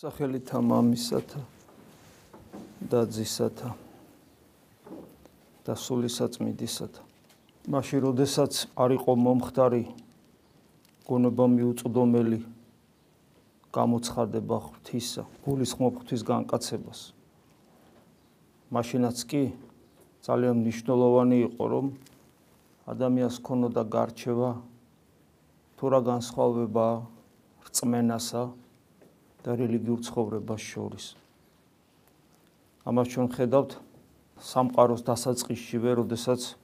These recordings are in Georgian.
სახელითა მამისათა და ძისათა და სულისაწმინდისათა მაშინ როდესაც არ იყო მომხდარი გონება მიუწვდომელი გამოცხადება ღვთისა გულის ხმობხთვის განკაცებას. მაშინაც კი ძალიან მნიშვნელოვანი იყო რომ ადამიანს ქონოდა გარჩევა თუ რა განსხვავება რწმენასა და რელიგიურ ცხოვრებას შორის. ამას ჩვენ ხედავთ სამყაროს დასაწყისშივე, როდესაც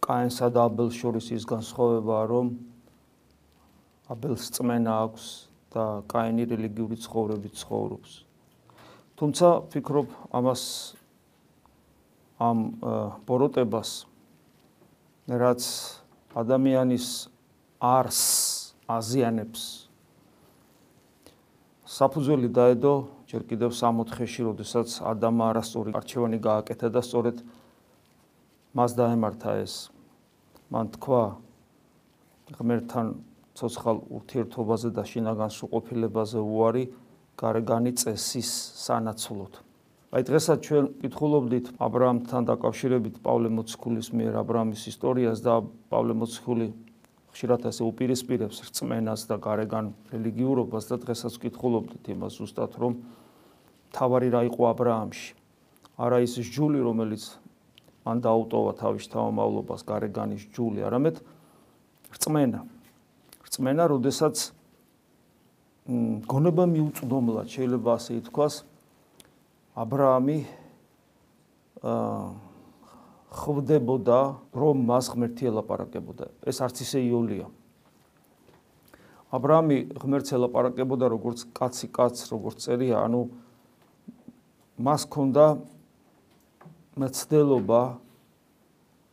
კაინსა და აბელს შორის ის განსხვავებაა, რომ აბელს წმენა აქვს და კაინი რელიგიური ცხოვრებით ცხოვრობს. თუმცა ფიქრობ ამას ამ ბოროტებას რაც ადამიანის არს აზიანებს საფუძველი დაედო ჯერ კიდევ 60-ში, როდესაც ადამმა არასწორი არჩევანი გააკეთა და სწორედ მას დაემართა ეს. მან თქვა ღმერთთან ცოცხალ ურთიერთობაზე და შინაგან სუყოფილებაზე უარი გარეგანი წესის სანაცვლოდ. აი დღესაც ჩვენ კითხულობდით აბრაამთან დაკავშირებით პავლე მოციქულის მიერ აბრაამის ისტორიას და პავლე მოციქული ხშირად ასე უპირისპირებს რწმენას და გარეგან რელიგიურობას და დღესაც ვკითხულობდით იმას ზუსტად რომ თავარი რა იყო აბრაამში. არა ის ჯული, რომელიც მან დაუტოვა თავის თავმავლობას გარეგანის ჯული, არამედ რწმენა. რწმენა, როდესაც გონება მიუწვდომლად შეიძლება ასე ითქვას, აბრაამი აა ხდებოდა, რომ მას ღმერთი ელაპარაკებოდა. ეს არც ისე იოლია. აბრამი ღმერთს ელაპარაკებოდა როგორც კაცი კაცს, როგორც წერია, ანუ მას ჰქონდა მცდელობა,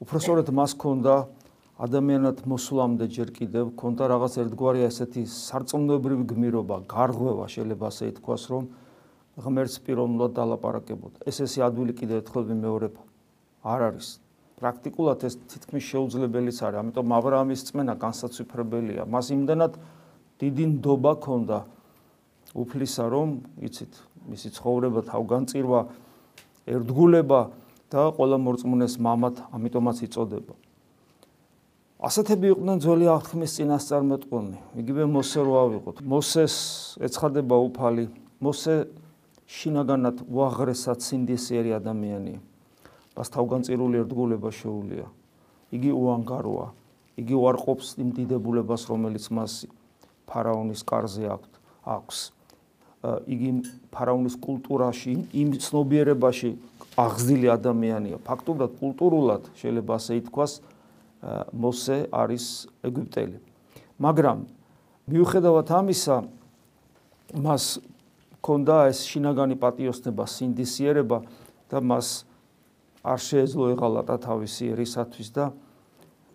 უпроსორეთ მას ჰქონდა ადამიანად მოსვლამდე ჯერ კიდევ ჰქონდა რაღაც ერთგვარი ასეთი სარწმუნოებრივი გმირობა, გარღვევა შეიძლება ასე ითქვას, რომ ღმერთს პიროვნულად დალაპარაკებოდა. ეს ესე ადვილი კიდევ ერთხელ მეორება. არ არის პრაქტიკულად ეს თითქმის შეუძლებელიც არის. ამიტომ აბრაამის წმენა განსაცვიფრებელია. მას იმდანად დიდი ნდობა ქონდა უფლისა, რომ იცით, მისი ცხოვრება თავგანწირვა, ერთგულება და ყველა მორწმუნეს მამად, ამიტომაც იწოდება. ასეთები იყვნენ ძველი აღთქმის წინასწარმეტყველნი. იგივე მოსე რო ავიღოთ. მოსეს ეცხადება უფალი. მოსე შინაგანად უაღრესად სინდისიერი ადამიანია. მას თავგანწირული ერთგულება შეუულია. იგი უანგაროა. იგი უარყოფს იმ დიდებულებას, რომელიც მას ფარაონის კარზე აქვს. აქვს. იგი ფარაონის კულტურაში, იმ ცნობიერებაში აღზრდილი ადამიანია. ფაქტობრივად კულტურულად შეიძლება ასე ითქვას, მოსე არის ეგვიპტელი. მაგრამ მიუხედავად ამისა, მას ქონდა ეს შინაგანი პატიოსნება, სინდისიერება და მას არ შეეძლო ეღალატა თავისი ერისათვის და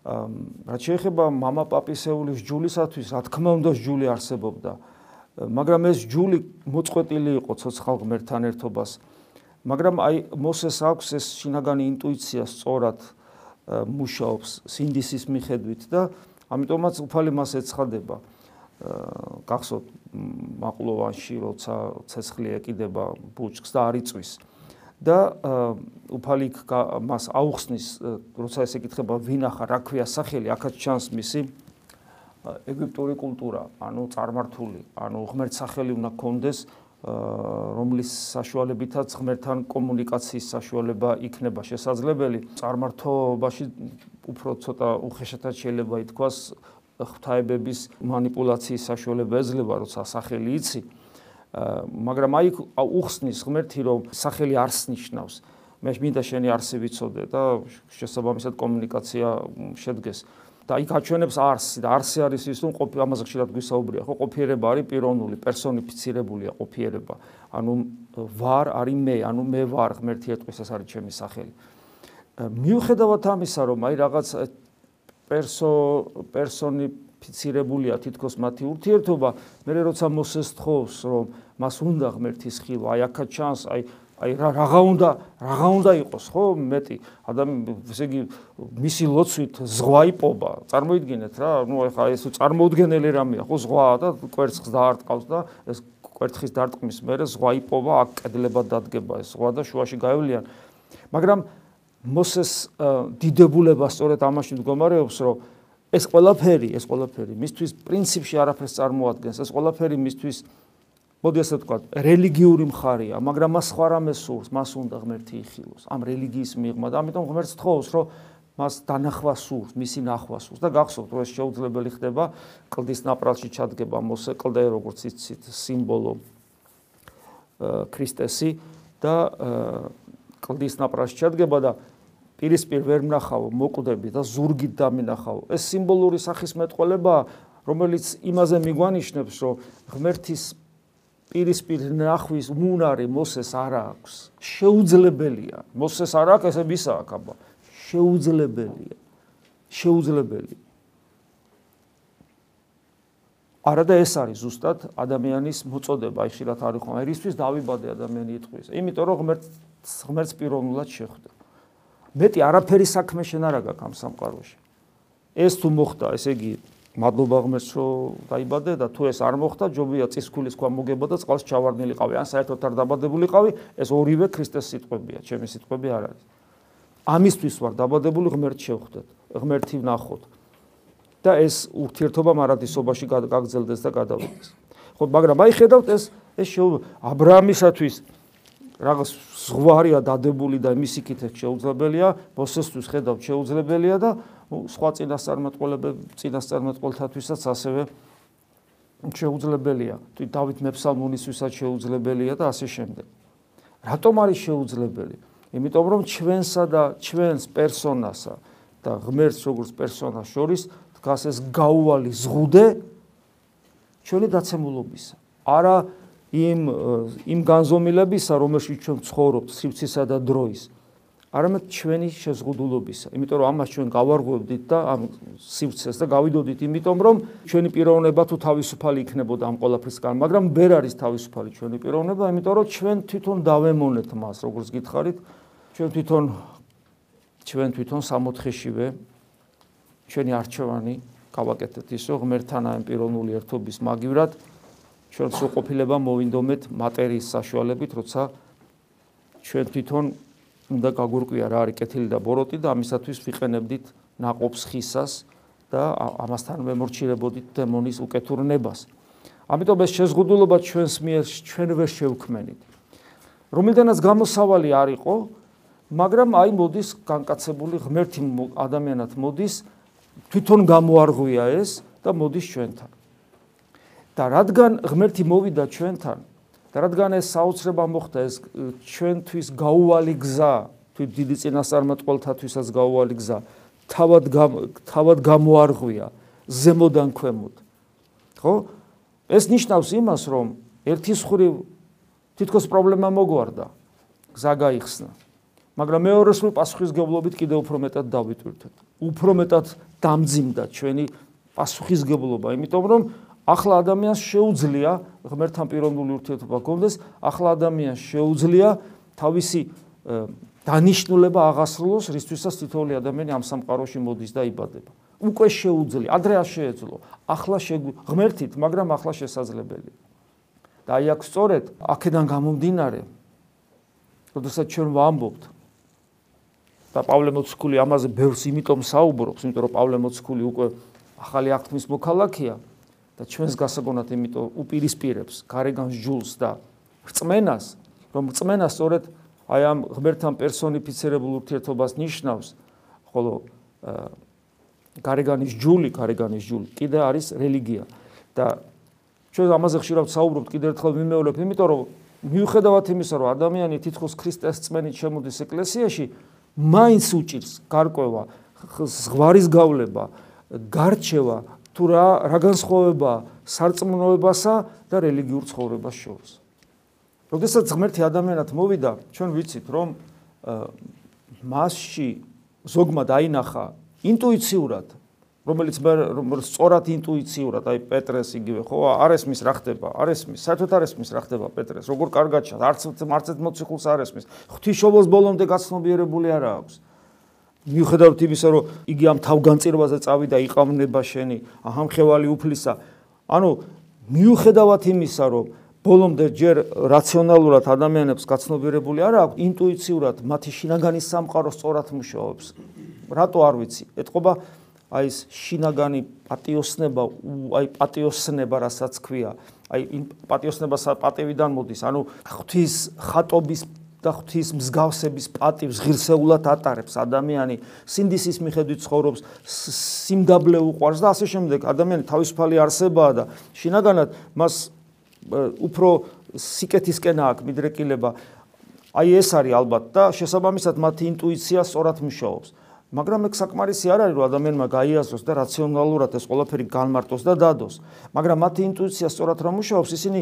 რაც შეეხება мама პაპისეულის ჯულისათვის, რა თქმა უნდა, ჯული არსებობდა. მაგრამ ეს ჯული მოწყვეტილი იყო ცოცხალ ღმერთთან ერთობას. მაგრამ აი მოსეს აქვს ეს შინაგანი ინტუიცია სწორად მუშაობს სინდისის მიხედვით და ამიტომაც უფალი მას ეცხადება. გახსოვთ მაყლოვანში როცა ცეცხლი ეკიდება ბუჩქს და არ იწვის. და უფალი იქ მას აუხსნის, როცა ეს ეკითხება ვინახა, რა ქვია სახელი, აქაც ჩანს მისი ეგვიპტური კულტურა, ანუ წარმართული, ანუ ღმერთსახელი უნდა კონდეს, რომლის საშუალებითაც ღმერთთან კომუნიკაციის საშუალება იქნება შესაძლებელი. წარმართობაში უფრო ცოტა უხეშადაც შეიძლება ითქვას ღვთაებების манипуляციის საშუალება ეძლევა, როცა სახელი იცი. მაგრამ აი უხსნის ღმერთი რომ სახელი არს ნიშნავს მე მინდა შენი არსი ვიცოდე და შესაბამისად კომუნიკაცია შედგეს. და იქ აჩვენებს არსი და არსი არის ის რომ ყოფი ამაზე ხშირად გვისაუბრია. ხო ყოფიერება არის პიროვნული პერსონიფიცირებულია ყოფიერება. ანუ ვარ არის მე ანუ მე ვარ ღმერთი ეტყვის ეს არის ჩემი სახელი. მიუხედავად ამისა რომ აი რაღაც პერსო პერსონი ფიცირებულია თითქოს მათი ურთიერთობა, მე როცა მოსეს თხოვს, რომ მას უნდა ღმერთის ხილვა, აი აქა ჩანს, აი აი რა რაღა უნდა რაღა უნდა იყოს ხო? მეტი ადამიანი ესე იგი მისი ლოცვით ზღვა იპობა წარმოიდგინეთ რა ნუ ეხა ეს წარმოუდგენელი რამეა ხო? ზღვაა და კვერცხს დაარტყავს და ეს კვერცხის დარტყმის მერე ზღვა იპობა აქ კედლებად დადგება ეს ზღვა და შუაში გაივლიან მაგრამ მოსეს დიდებულება სწორედ ამაში მდგომარეობს რომ ეს ყველაფერი ეს ყველაფერი მისთვის პრინციპში არაფერს წარმოადგენს ეს ყველაფერი მისთვის მოდი ასე ვთქვა, რელიგიური მხარეა, მაგრამ მას სხვა რამე სურს, მას უნდა ღმერთი იხილოს. ამ რელიგიის მიღმა და ამიტომ ღმერთს თხოვს, რომ მას დანახვა სურს, მისი ნახვა სურს და გახსოვთ, რომ ეს შეუძლებელი ხდება კლდის ნაპრალში ჩადგება მოსე კლდე, როგორც იცით, სიმბოლო ქრისტესი და კლდის ნაპრალში ჩადგება და პირისპირ ვერ მნახავ მოკვდები და ზურგით დამინახავ. ეს სიმბოლური სახის მეტყველება, რომელიც იმაზე მიგვანიშნებს, რომ ღმერთის პირისპირ ნახვის უნარი მოსეს არ აქვს. შეუძლებელია. მოსეს არ აქვს, ესე ვისა აქვს აბა. შეუძლებელია. შეუძლებელია. არადა ეს არის ზუსტად ადამიანის მოწოდება, აი ხშირად არის ხომ, ერისთვის დავიბადე ადამიანი იტყვის. იმიტომ რომ ღმერთ ღმერთს პიროვნულად შეხვდა. მეტი არაფერი საქმე შენ არ აქვს ამ სამყაროში. ეს თუ მოხდა, ესე იგი მადლობა ღმერთს რომ დაიბადე და თუ ეს არ მოხდა ჯობია წისქვილის ქვა მოგება და წყალს ჩავარდნილიყავი ან საერთოდ არ დაბადებულიყავი ეს ორივე ქრისტეს სიტყვებია ჩემი სიტყვები არ არის. ამისთვის ვარ დაბადებული ღმერთ შევხვდეთ ღმერთი ვნახოთ. და ეს ურთიერთობა მარადისობაში გაგრძელდეს და გადავიდეს. ხო მაგრამ აი ხედავთ ეს ეს შეუ ა ブラ ამისათვის რაღაც ზღვარია დადებული და მისი კითხვა შეუძლებელია მოსესთვის ხედავთ შეუძლებელია და სხვა წინასწარმეტყველებები წინასწარმეტყველთათვისაც ასევე შეუძლებელია. თუ დავით მეფსალმონისთვისაც შეუძლებელია და ასე შემდეგ. რატომ არის შეუძლებელი? იმიტომ რომ ჩვენსა და ჩვენს პერსონასა და ღმერთს როგორც პერსონას შორის დგას ეს გაუვალი ზღუდე ჩვენი დაცემულობისა. არა იმ იმ განზომილებისა, რომელშიც ჩვენ ცხოვრობთ სივრცისა და დროის, არამედ ჩვენი შეზღუდულობისა. იმიტომ რომ ამას ჩვენ გავარღვევდით და ამ სივრცეს და გავიდოდით, იმიტომ რომ ჩვენი პიროვნება თუ თავისუფალი იქნებოდა ამ ყოლაფრისგან, მაგრამ ვერ არის თავისუფალი ჩვენი პიროვნება, იმიტომ რომ ჩვენ თვითონ დავემონეთ მას, როგორც გითხარით, ჩვენ თვითონ ჩვენ თვითონ სამოთხეშივე ჩვენი არჩევანი გავაკეთეთ ისო ღმერთთან ამ პიროვნული ერთობის მაგივრად ჩვენ სუყოფილება მოვინდომეთ მატერიის საშუალებით, როცა ჩვენ თვითონ უნდა გაგვირკვია რა არის კეთილი და ბოროტი და ამისათვის ვიყენებდით ناقობს ხისას და ამასთან მემორჩილებოდით დემონის უკეთურნებას. ამიტომ ეს შეზღუდულობა ჩვენს მიერ ჩვენ ვერ შევქმენით. რომელიდანაც გამოსავალი არ იყო, მაგრამ აი მოდის განკაცებული ღმერთი ადამიანად მოდის, თვითონ გამოარღვია ეს და მოდის ჩვენთან. და რადგან ღმერთი მოვიდა ჩვენთან, და რადგან ეს საოცრება მოხდა ეს ჩვენთვის გაუვალი გზა თუ დიდი წინასწარმეტყველთათვისაც გაუვალი გზა თავად თავად გამოარღვია ზემოდან ქვემოთ. ხო? ეს ნიშნავს იმას რომ ერთი ხრი თითქოს პრობლემა მოგვარდა გზა გაიხსნა. მაგრამ მეორე ხრი პასუხისგებლობით კიდევ უფრო მეტად დავიტვირთეთ უფრო მეტად დამძიმდა ჩვენი პასუხისგებლობა იმიტომ რომ ახლა ადამიანს შეუძლია ღმერთთან პიროვნული ურთიერთობა გქონდეს, ახლა ადამიანს შეუძლია თავისი დანიშნულება აღასრულოს, რისთვისაც თითოეული ადამიანი ამ სამყაროში მოდის და იბადება. უკვე შეუძლია, ადრე არ შეეძლო, ახლა ღმერთით, მაგრამ ახლა შესაძლებელია. და აი აქ სწორედ აქედან გამომდინარე, როდესაც ჩვენ ვამბობთ და პავლე მოციქული ამაზე ბევრს იმიტომ საუბრობს, იმიტომ რომ პავლე მოციქული უკვე ახალი აღთქმის მოქალაქეა, და ჩვენს გასაგონად იმიტომ უპირისპირებს გარეგანს ჯულს და რწმენას, რომ რწმენა სწორედ აი ამ ღმერთთან პერსონიფიცირებულ ურთიერთობას ნიშნავს, ხოლო გარეგანის ჯული, გარეგანის ჯული კიდე არის რელიგია. და ჩვენ ამაზე ხშირად საუბრობთ კიდე ერთხელ მიმეორებ, იმიტომ რომ მიუხედავად იმისა, რომ ადამიანი თითქოს ქრისტეს წმენით შემოდის ეკლესიაში, მაინც უჭირს გარკვევა ზღვარის გავლება, გარჩევა თუ რა რა განსხვავება სარწმუნოებასა და რელიგიურ ცხოვრებას შორის. როდესაც ღმერთი ადამიანად მოვიდა, ჩვენ ვიცით, რომ მასში ზოგმა დაინახა ინტუიციურად, რომელიც სწორად ინტუიციურად, აი პეტრეს იგივე, ხო, არ ესმის რა ხდება, არ ესმის, საერთოდ არ ესმის რა ხდება პეტრეს, როგორ კარგად ჩანს, არც არც მოციქულს არ ესმის. ღვთისმშობელს ბოლომდე გაცნობიერებული არა აქვს. მიუხედავად იმისა, რომ იგი ამ თავგანწირვაზე წავიდა, იყავნება შენი, აჰამხევალი უფლისა. ანუ მიუხედავად იმისა, რომ ბოლომდე ჯერ რაციონალურად ადამიანებს გაცნობიერებული არა აქვს, ინტუიციურად მათი შინაგანი სამყარო სწორად მუშაობს. რატო არ ვიცი? ეთყობა აი ეს შინაგანი პატიოსნება, აი პატიოსნება, რასაც ქვია, აი იმ პატიოსნებას პატევიდან მოდის, ანუ ღვთის ხატობის და ღვთის მსგავსების პატივს ღირსეულად ატარებს ადამიანი, სინდისის მიხედვით ცხოვრობს, სიმდაბლე უყვარს და ასე შემდეგ. ადამიანი თავისუფალი არსებაა და შინაგანად მას უფრო სიკეთისკენ აქვს მიდრეკილება. აი ეს არის ალბათ და შესაბამისად მათი ინტუიცია სწორად მუშაობს. მაგრამ ეგ საკმარისი არ არის რომ ადამიანმა გაიაზროს და რაციონალურად ეს ყველაფერი განმარტოს და დადოს. მაგრამ მათი ინტუიცია სწორად რომ მუშაობს, ისინი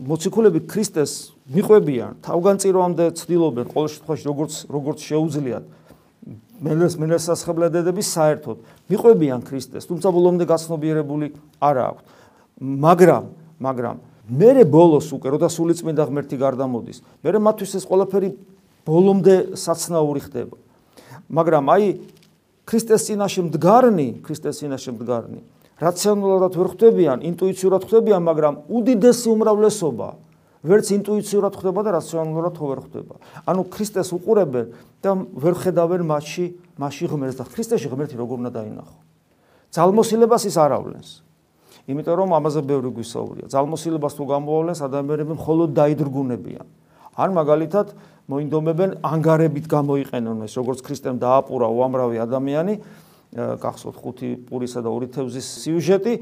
მოციქულები ქრისტეს მიყვებიან, თავგანწირვამდე ცდილობენ ყოველ შემთხვევაში როგორც როგორც შეუძლიათ მელეს მელესასხებლებდების საერთოდ მიყვებიან ქრისტეს, თუმცა ბოლომდე გაცნობიერებული არ აქვს. მაგრამ მაგრამ მერე ბოლოს უკვე როდა სულიწმინდა ღმერთი გარდამოდის, მერე მათთვის ეს ყველაფერი ბოლომდე საცნაური ხდება. მაგრამ აი ქრისტეს წინაშე მდგარნი, ქრისტეს წინაშე მდგარნი, რაციონალურად ვერ ხვდებიან, ინტუიციურად ხვდებიან, მაგრამ უდიდესი უმრავლესობა ვერც ინტუიციურად ხვდება და რაციონალურად ვერ ხვდება. ანუ ქრისტეს უყურებენ და ვერ ხედავენ მასში, მასში ღმერთს და ქრისტეში ღმერთი როგორ უნდა დაინახო. ძალმოსილებას ის არავლენს. იმიტომ რომ ამაზე ბევრი გვისაუბრია. ძალმოსილებას თუ გამოავლენს ადამიანები მხოლოდ დაიდრგუნებიან. ან მაგალითად მოინდომებენ ანგარებით გამოიყენონ ეს როგორც ქრისტემ დააპურა უამრავი ადამიანი გახსოვთ ხუთი პურისა და ორი თევზის სიუჟეტი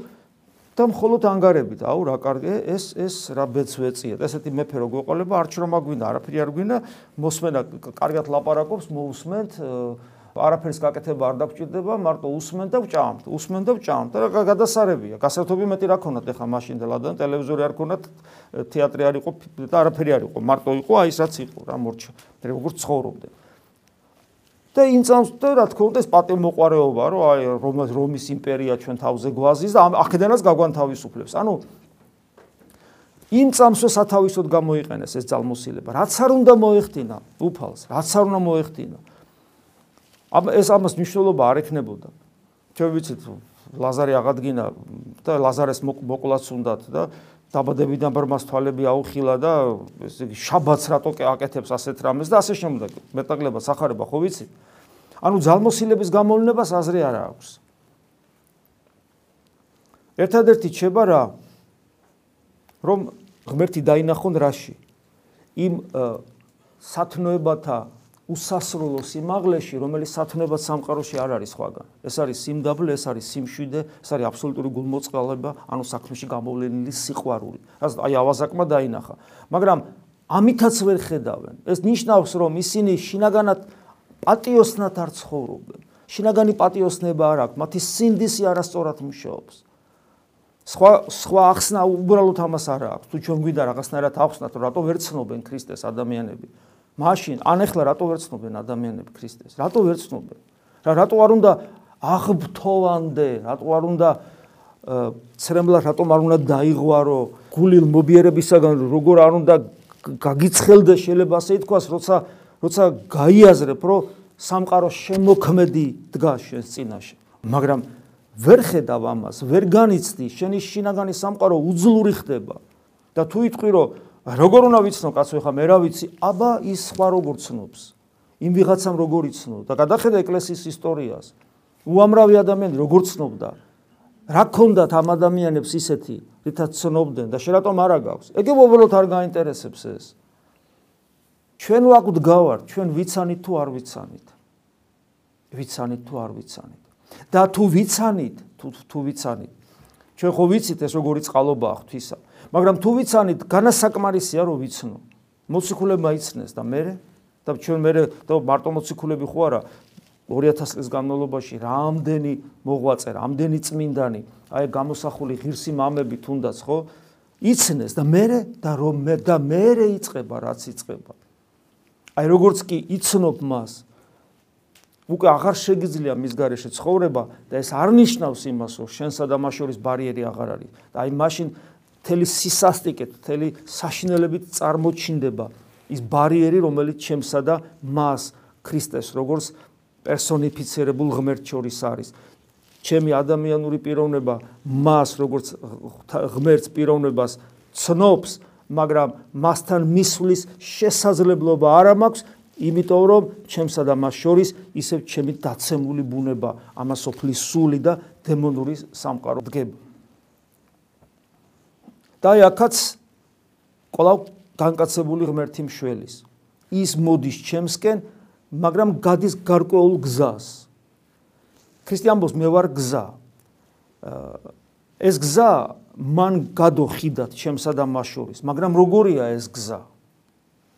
და მხოლოდ ანგარებით. აუ რა კარგი ეს ეს რა ბეცვეწია ესეთი მეფე რო გვეყოლება არც რომ აგვინდა არაფერი არ გვინდა მოსმენა კარგად ლაპარაკობს მოусმენთ არაფერს გაკეთება არ დაგჭირდება, მარტო უსმენ და ვჭამთ, უსმენ და ვჭამთ. და გადასარევია. გასართობი მეტი რა ქონათ ეხა მაშინ და ლადან ტელევიზორი არ ქონათ, თეატრი არ იყო და არაფერი არ იყო, მარტო იყო აი ეს რაც იყო რა მორჩა. როგორ ცხოვრობდნენ. და ინცამს და რა თქმა უნდა ეს პატიმოყარეობა, რომ აი რომის რომის იმპერია ჩვენ თავზე გვაზის და აქედანაც გაგვანთავისუფლებს. ანუ იმ წამსვე სათავისოდ გამოიყენეს ეს ძალმოსილება. რაც არ უნდა მოეხდინა უფალს, რაც არ უნდა მოეხდინა. ეს ამას მნიშვნელობა არ ექნებოდა. ჩვენ ვიცით ლაზარე აღადგინა და ლაზარეს მოკლაც უნდათ და დაბადებიდან ბრმას თვალები აუხილა და ესე იგი შაბათს რატო აკეთებს ასეთ რამეს და ასე შემდეგ. მეტაკლება სახარება ხო ვიცი? ანუ ძალმოსილების გამოვლენებას აზრი არ აქვს. ერთადერთი ჩება რა რომ ღმერთი დაინახონ რაში იმ სათნოებათა უსასრულო სიმაღლეში, რომელიც სათნებად სამყაროში არ არის სხვაგან. ეს არის სიმდაბლე, ეს არის სიმშვიდე, ეს არის აბსოლუტური გულმოწყალება, ანუ საქმეში გამოვლენილი სიყვარული. რაც აი ავაზაკმა დაინახა. მაგრამ ამითაც ვერ ხედავენ. ეს ნიშნავს, რომ ისინი შინაგანად პატიოსნად არ ცხოვრობენ. შინაგანი პატიოსნება არ აქვს, მათი სინდისი არასწორად მუშაობს. სხვა სხვა ახსნა უბრალოდ ამას არ აქვს. თუ ჩვენ გვიდა რაღაცნაირად ახსნათ, რატო ვერ ცნობენ ქრისტეს ადამიანები? მაშინ ან ახლა რატო ვერ ცნობენ ადამიანები ქრისტეს? რატო ვერ ცნობენ? რა რატო არ უნდა აღბთოვანდე? რატო არ უნდა ცრემლა რატომ არ უნდა დაიღვარო გული მობიერებისაგან როგორ არ უნდა გაგიცხელდე შეიძლება ასე ითქვას როცა როცა გაიაზრებ რომ სამყარო შემოქმედი დგას შენს წინაშე მაგრამ ვერ ხედავ ამას ვერ განიცდი შენი შინაგანი სამყარო უძლური ხდება და თუ იტყვი რომ როგორ უნდა ვიცნო კაცო ხა მე რა ვიცი? აბა ის სხვა როგორ ცნობს? იმ ვიღაცამ როგორ იცნო? და გადახედა ეკლესიის ისტორიას. უამრავი ადამიანი როგორ ცნობდა? რა ქონდათ ამ ადამიანებს ისეთი რითაც ცნობდნენ? და შერატომ არა გაქვს ეგ უბრალოდ არ გაინტერესებს ეს. ჩვენ ვაკვთ გავარ ჩვენ ვიცანით თუ არ ვიცანით? ვიცანით თუ არ ვიცანით? და თუ ვიცანით თუ თუ ვიცანით? ჩვენ ხო ვიცით ეს როგორი წყალობაა ღვთისა მაგრამ თუ ვიცანით განასაკმარისია რომ ვიცნო მოციქულებმა იცნეს და მე და ჩვენ მე და მარტო მოციქულები ხო არა 2000 წლის განმავლობაში რამდენი მოღვაწე, რამდენი წმინდანი, აი გამოსახული ღირსი მამები თუნდაც ხო იცნეს და მე და რომ მე და მე იწება რაც იწება. აი როგორც კი იცნობ მას უკვე აღარ შეგიძლია მის გარეშე ცხოვრება და ეს არ ნიშნავს იმას, რომ შენსა და მას შორის ბარიერი აღარ არის. და აი მაშინ მთელი სისასტიკეთ, მთელი საშინელებით წარმოჩინდება ის ბარიერი, რომელიც ჩემსა და მას ქრისტეს როგორც პერსონიფიცირებულ ღმერთს შორის არის. ჩემი ადამიანური პიროვნება მას როგორც ღმერთს პიროვნებას ცნობს, მაგრამ მასთან მისვლის შესაძლებლობა არ მაქვს, იმიტომ რომ ჩემსა და მას შორის ისევ ჩემი დაცემული ბუნება, ამასოფლის სული და დემონური სამყარო დგება. და აქაც ყოლავ განკაცებული ღმერთი მშველის. ის მოდის ჩემსკენ, მაგრამ გადის გარკვეულ გზას. ქრისტიანბოს მე ვარ გზა. ეს გზა მან გადოხიდათ ჩემსა და მას შორის, მაგრამ როგორია ეს გზა?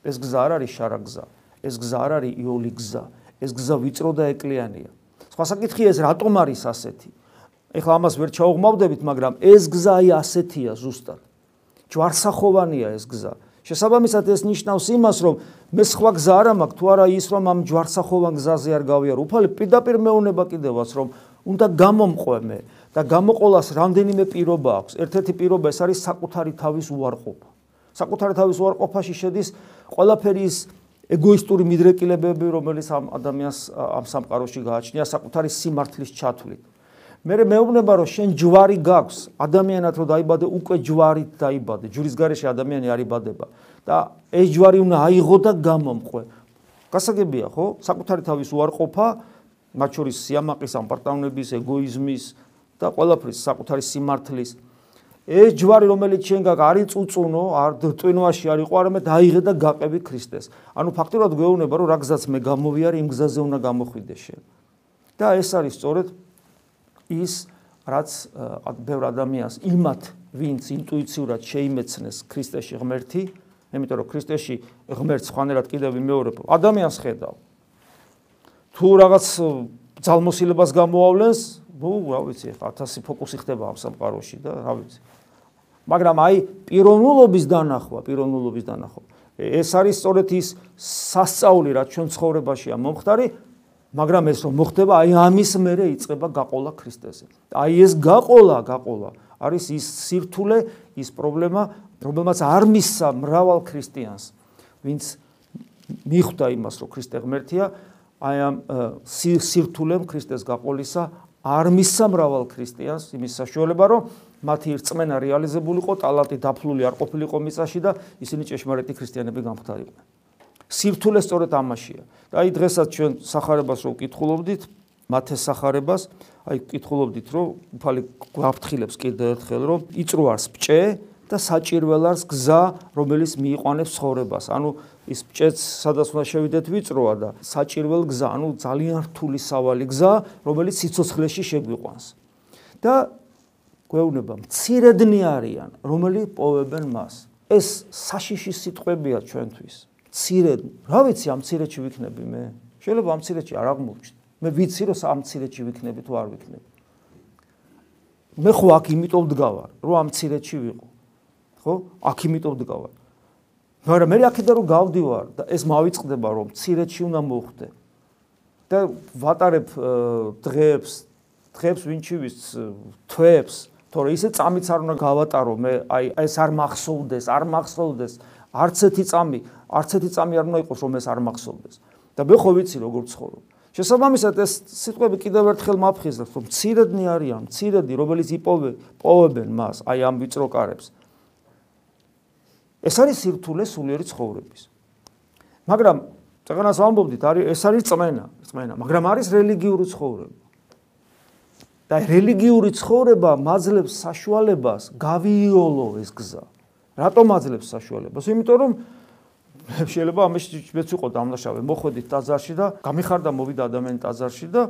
ეს გზა არ არის შარა გზა. ეს გზა არ არის იოლი გზა. ეს გზა ვიწრო და ეკლიანია. სხვა საკითხია ეს რატომ არის ასეთი? ეხლა ამას ვერ ჩაუღმავდებით, მაგრამ ეს გზა აი ასეთია ზუსტად. ჯვარსახოვანია ეს გზა. შესაბამისად ეს ნიშნავს იმას, რომ მე სხვა გზა არ მაქვს, თუ არა ის რომ ამ ჯვარსახოვან გზაზე არ გავიარო. უფალი პირდაპირ მეუნება კიდევაც რომ უნდა გამომყვე მე და გამოყოლას რამდენიმე პირობა აქვს. ერთ-ერთი პირობა ეს არის საკუთარი თავის უარყოფა. საკუთარი თავის უარყოფაში შედის ყველაფერი ის ეგოისტური მიდრეკილებები, რომელიც ამ ადამიანს ამ სამყაროში გააჩნია საკუთარი სიმართლის ჩათვლით. მე მეუბნება რომ შენ ჯვარი გაქვს. ადამიანად რომ დაიბადე უკვე ჯვარით დაიბადე. ჯვრის garaში ადამიანი არ იბადება. და ეს ჯვარი უნდა აიღო და გამომყვე. გასაგებია ხო? საკუთარი თავის უარყოფა მათ შორის სიამაყის ამპარტავნების ეგოიზმის და ყველაფრის საკუთარი სიმართლის. ეს ჯვარი რომელიც შენ გაკ არის წუწუნო არ ტვინვაში არ იყო არამედ დაიღე და გაყები ქრისტეს. ანუ ფაქტობრივად გვეუბნება რომ რა გზაც მე გამოვიარე იმ გზაზე უნდა გამოხვიდე შენ. და ეს არის სწორედ ის რაც ბევრ ადამიანს იმათ ვინც ინტუიციურად შეიმეცნეს ქრისტეში ღმერთი, იმიტომ რომ ქრისტეში ღმერთს ხანერად კიდევ ვიმეორებ, ადამიანს ხედავ. თუ რაღაც ძალმოსილებას გამოავლენს, ნუ რა ვიცი, 1000 ფოკუსი ხდება ამ სამყაროში და რა ვიცი. მაგრამ აი პიროვნულობის დანახვა, პიროვნულობის დანახვა. ეს არის სწორედ ის სასწაული, რაც ჩვენ ცხოვრებაშია მომხდარი, მაგრამ ეს რომ მოხდება, აი ამის მერე იწება გაყოლა ქრისტეზე. აი ეს გაყოლა, გაყოლა არის ის სირთულე, ის პრობლემა, რომელმაც არ მისცა მრავალ ქრისტიანს, ვინც მიხვდა იმას, რომ ქრისტე ღმერთია, აი ამ სირთულემ ქრისტეს გაყოლისა არ მისცა მრავალ ქრისტიანს იმის საშუალება, რომ მათი რწმენა რეალიზებულიყო, ტალანტი დაფლული არ ყოფილიყო მიწაში და ისინი ჭეშმარიტი ქრისტიანები გამხდარიყვნენ. სირთულე სწორედ ამაშია. და აი დღესაც ჩვენ сахарებას რო ვკითხულობდით, მათეს сахарებას, აი ვკითხულობდით, რომ უფალი გვაფრთხილებს კიდევ ერთხელ, რომ იწრო არს ბჭე და საჭირველ არს გზა, რომელიც მიიყვანებს ცხოვრებას. ანუ ის ბჭეც სადაც უნდა შევიდეთ ვიწროა და საჭირველ გზა, ანუ ძალიან რთული სავალი გზა, რომელიც სიცოცხლეში შეგვიყვანს. და გვეუბნება, მცირედნი არიან, რომელი პოვებენ მას. ეს საშიში სიტყვებია ჩვენთვის. მცირე, რა ვიცი ამ მცირეში ვიქნები მე? შეიძლება ამ მცირეში არ აღმოჩნდე. მე ვიცი რომ ამ მცირეში ვიქნები თუ არ ვიქნები. მე ხო აქ იმიტომ დგავარ, რომ ამ მცირეში ვიყო. ხო? აქ იმიტომ დგავარ. მაგრამ მე აქედან რომ გავდივარ და ეს მავიწყდება რომ მცირეში უნდა მოხდე. და ვატარებ დღეებს, დღეებს ვინჩივის თვეებს, თორე ისე წამიც არ უნდა გავატარო მე, აი ეს არ მახსოვდეს, არ მახსოვდეს. არც ერთი წამი, არც ერთი წამი არ უნდა იყოს რომ ეს არ მახსოვდეს. და მე ხო ვიცი როგორ ცხოვრობ. შესაბამისად ეს სიტყვები კიდევ ერთხელ მაფხიზებს, რომ ცირედნი არიან, ცირედი, რომელიც იპოვე, პოვებენ მას, აი ამ ვიწრო კარებს. ეს არის სირთულე სულიერი ცხოვრების. მაგრამ წეგანას ვამბობდით, არის ეს არის წმენა, წმენა, მაგრამ არის რელიგიური ცხოვრება. და რელიგიური ცხოვრება მაძლევს საშუალებას გავიოლო ეს გზა. რატომ აძლევს საშუალებას? იმიტომ რომ შეიძლება ამაში მეც ვიყო დამლაშავე, მოხვედით ტაძარში და გამიხარდა მოვიდა ადამიანი ტაძარში და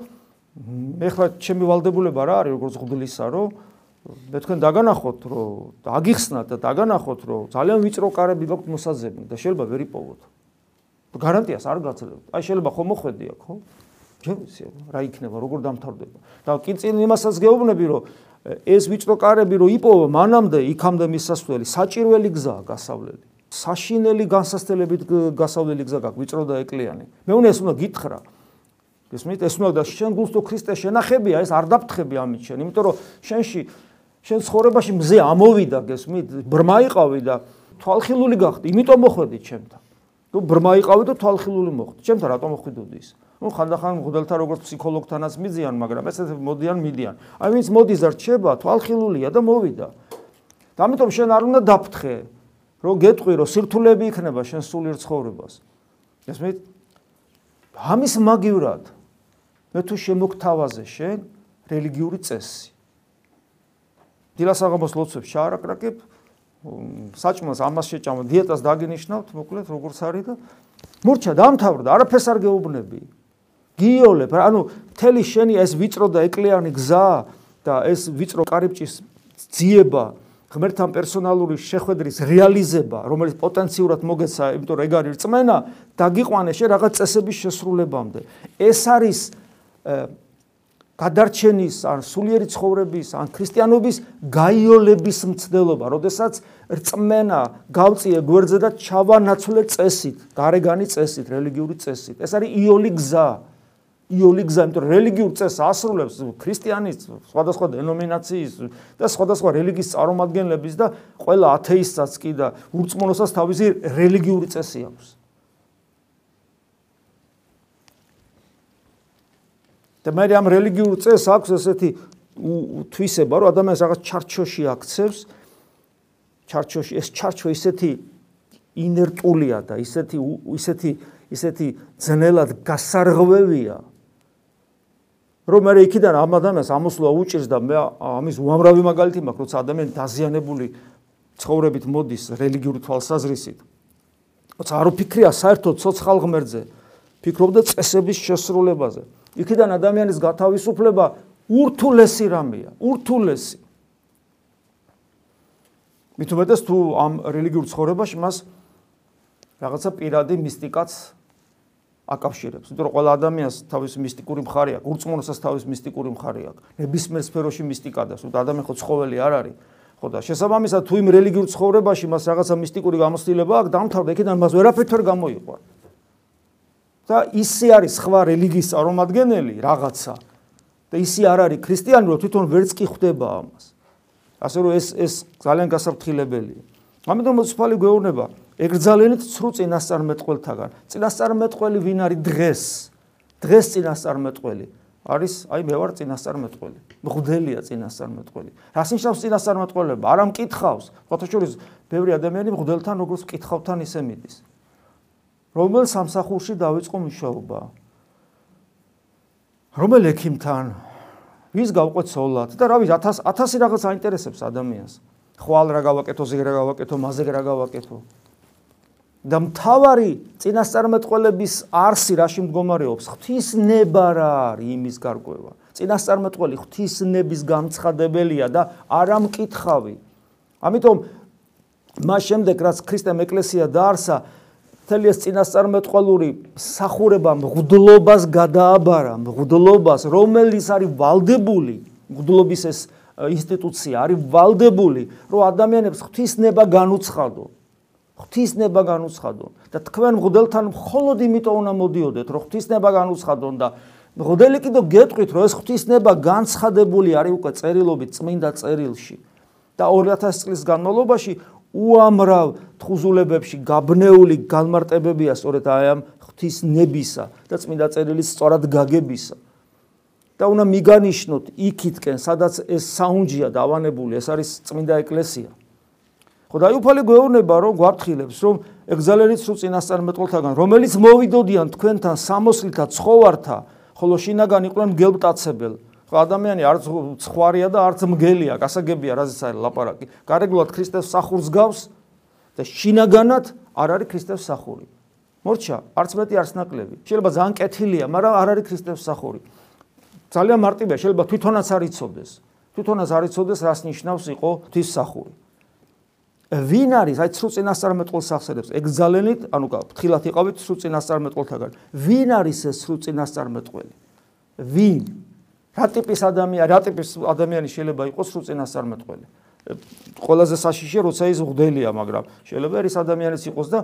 მე ხლა ჩემი ვალდებულება რა არის როგორც ღმლისა, რომ მე თქვენ დაგანახოთ, რომ დაგიხსნათ და დაგანახოთ, რომ ძალიან ვიწრო კარები გაქვთ მოსაძებნი და შეიძლება ვერ იპოვოთ. გარანტიას არ გაცლებთ. აი შეიძლება ხომ მოხვედი აქ, ხო? ჯერ ვიცი რა იქნება, როგორ დამთავრდება. და კი წინ იმასაც გეუბნები, რომ ეს ვიწრო კარები რო იპოვა მანამდე იქამდე მისასვლელი საჭირველი გზაა გასავლელი საშინელი განსასწრებით გასავლელი გზა გაქვს ვიწრო და ეკლიანი მე უნდა ეს უნდა გითხრა გესმით? ეს უნდა და შენ გულს თუ ქრისტე შენახებია, ეს არ დაფთხები ამით შენ, იმიტომ რომ შენში შენ ცხოვრებაში მზე ამოვიდა, გესმით? ბრმა იყავი და თვალხილული გახდი, იმიტომ მოხვედი ჩემთან. თუ ბრმა იყავი და თვალხილული მოხვდი, ჩემთან რატომ მოხვიდოდი ის? Ну ხანდახან მღვდელთა როგორც ფსიქოლოგთანაც მიდიან, მაგრამ ესე მოდიან, მიდიან. აი ვინც მოდის და რჩება, თვალხილულია და მოვიდა. და ამიტომ შენ არ უნდა დაფთხე, რომ გეტყვი, რომ სირთულეები იქნება შენ სულიერ ცხოვრებას. ესმით? ამის მაგივრად მე თუ შემოგთავაზე შენ რელიგიური წესი. დილას აღამოს ლოცვებს შაარაკრაკებ, საჭმელს ამას შეჭამა, დიეტას დაგინიშნავთ, მოკლედ როგორც არის და მურჩა დამთავრდა, არაფერს არ გეუბნები. გიოლებ, ანუ მთელი შენი ეს ვიწრო და ეკლიანი გზა და ეს ვიწრო კარიბჭის ძიება, ღმერთთან პერსონალური შეხვედრის რეალიზება, რომელიც პოტენციურად მოგეცა, იმიტომ რომ ეგ არის რწმენა, დაგიყვანე შე რაღაც წესების შესრულებამდე. ეს არის გადარჩენის ან სულიერი ცხოვრების ან ქრისტიანობის გაიოლების მცდელობა, როდესაც რწმენა გავწიე გვერდზე და ჩავანაცვლე წესით, გარეგანი წესით, რელიგიური წესით. ეს არის იოლი გზა. იოლი გზა, იმიტომ რომ რელიგიურ წესს ასრულებს ქრისტიანის სხვადასხვა დენომინაციის და სხვადასხვა რელიგიის წარმომადგენლების და ყველა ათეისტსაც კი და ურწმუნოსაც თავისი რელიგიური წესი აქვს. და მე ამ რელიგიურ წესს აქვს ესეთი თვისება, რომ ადამიანს რაღაც ჩარჩოში აქცევს. ჩარჩოში ეს ჩარჩო ისეთი ინერტულია და ისეთი ისეთი ისეთი ძნელად გასარღვევია, რომ მე იქიდან ამ ადამიანს ამოსვლა უჭირს და მე ამის უამრავი მაგალითი მაქვს, როცა ადამიანი დაზიანებული ცხოვრებით მოდის რელიგიური თვალსაზრისით. როცა არ უფიქრია საერთოდ ცოცხალ ღმერთზე, ფიქრობდა წესების შესრულებაზე. იქიდან ადამიანის გათავისუფლება ურთულესი რამეა, ურთულესი. მithumetes თუ ამ რელიგიურ ცხოვრებაში მას რაღაცა პირადი მისტიკაც აკავშირებს. იმიტომ რომ ყველა ადამიანს თავის მისტიკური მხარე აქვს, ურწმუნოსაც თავის მისტიკური მხარე აქვს. ნებისმიერ სფეროში მისტიკა და სულ ადამიანი ხო ცხოველი არ არის. ხო და შესაბამისად თუ იმ რელიგიურ ცხოვრებაში მას რაღაცა მისტიკური გამოცდილება აქვს, დამთავრდა იქიდან მას ვერაფერთ ვერ გამოიყვა. და ისე არის სხვა რელიგიის წარმომადგენელი რაღაცა და ისე არ არის ქრისტიანი რომ თვითონ ვერც კი ხვდება ამას. ასე რომ ეს ეს ძალიან გასაფრთხილებელია. ამიტომ მოცფალი გვეუბნება ეკრძალენით ცრუ წინასწარმეტყველთაგან. წინასწარმეტყველი ვინ არის დღეს? დღეს წინასწარმეტყველი არის აი მე ვარ წინასწარმეტყველი. მღვდელია წინასწარმეტყველი. რას ნიშნავს წინასწარმეტყველება? არა მკითხავს. ფოთაშორის ბევრი ადამიანი მღვდელთან როგორც მკითხავთან ისე მიდის. რომელ სამსახურში დაიწყო მუშაობა? რომელ ექიმთან? ვის გავყვეთ სოლად? და რა ვიცი 1000 1000 რაღაც აინტერესებს ადამიანს. ხვალ რა გავაკეთო, ზეგ რა გავაკეთო, მაზეგ რა გავაკეთო. და მთავარი წინასწარმეტყველების არსი რაში მდგომარეობს? ღვთისნება რა არის იმის გარკვევა? წინასწარმეტყველი ღვთისნების გამცხადებელია და არა მკითხავი. ამიტომ მას შემდეგ რაც ქრისტემ ეკლესია დაარსა, მთელი ეს წინასწარმეტყველური სახურება მღვდლობას გადააბარა, მღვდლობას, რომელიც არის valdebuli, მღვდლობის ეს ინსტიტუცია არის valdebuli, რომ ადამიანებს ღვთისნება განუცხადონ. ღვთისნება განუცხადონ და თქვენ მღვდელთან მხოლოდ იმიტომ უნდა მოდიოდეთ, რომ ღვთისნება განუცხადონ და მღვდელი კიდევ გეტყვით, რომ ეს ღვთისნება განცხადებული არის უკვე წერილობით წმინდა წერილში და 2000 წლის განმავლობაში უამრავ თხუზულებებში გაბნეული განმარტებებია სწორედ აი ამ ღვთისნებისა და წმინდა წერილის სწორად გაგებისა. და უნდა მიგანიშნოთ იქითკენ, სადაც ეს საუნჯია დავანებული, ეს არის წმინდა ეკლესია. ხო და იუფალი გვეუბნება რომ გვაფრთხილებს რომ ეგზალერიც რო წინასწარმეტყველთაგან რომელიც მოვიდოდიან თქვენთან სამოსლთა ცხოვართა ხოლო შინაგან იყვნენ მგელმტაცებელ ხო ადამიანი არც ცხვარია და არც მგელია გასაგებია რაზეც არის ლაპარაკი. გარეგულად ქრისტეს სახურს გავს და შინაგანად არ არის ქრისტეს სახური. მორჩა არც მეტი არც ნაკლები. შეიძლება ძალიან კეთილია მაგრამ არ არის ქრისტეს სახური. ძალიან მარტივია შეიძლება თვითონაც არ იცოდეს. თვითონაც არ იცოდეს რას ნიშნავს იყო ღვთის სახური ვინ არის? აი ცრუ წინასწარმეტყველს ახსენებს. ეგზალენით ანუ ფთხილად იყავით ცრუ წინასწარმეტყველთაგან. ვინ არის ეს ცრუ წინასწარმეტყველი? ვინ? რა ტიპის ადამიანი რა ტიპის ადამიანი შეიძლება იყოს ცრუ წინასწარმეტყველი? ყველაზე საშიშია როცა ის ღდელია მაგრამ შეიძლება ის ადამიანიც იყოს და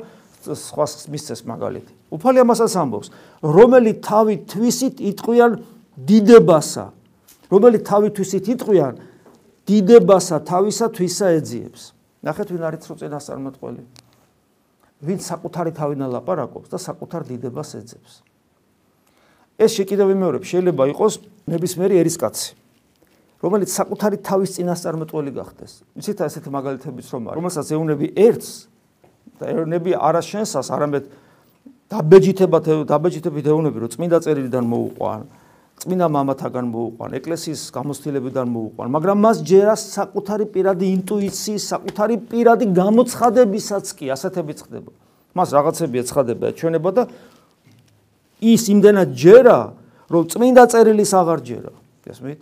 სხვა მისცეს მაგალითი. უფალი ამასაც ამბობს, რომელი თავი თვისით იტყვიან დიდებასა, რომელი თავი თვისით იტყვიან დიდებასა თავისა თვისა ეძიებს. ნახეთ ვინ არის რო წინასწარმეტყველი. ვინ საკუთარი თავიდან ლაპარაკობს და საკუთარ დიდებას ეძებს. ეს შეკიდე ვიმეორებ, შეიძლება იყოს ნებისმიერი ერისკაცი. რომელიც საკუთარი თავის წინასწარმეტყველი გახდეს. იცით ასეთ მაგალითებიც რომ არის, რომელსაც ეუნები ერთს და ეუნები არაშენსას, არამედ დაბეჯითებათ დაბეჯითებით ეუნები რომ წმინდა წერილიდან მოუყვან, წმინდა მამათაგან მოუყვან, ეკლესიის გამოცდილებიდან მოუყვან, მაგრამ მას ჯერა საკუთარი პირადი ინტუიციის, საკუთარი პირადი გამოცხადებისაც კი ასეთებიც ხდება. მას რაღაცები ეცხადება, ჩვენება და ის იმდენად ჯერა, რომ წმინდა წერილის აღარ ჯერა. გესმით?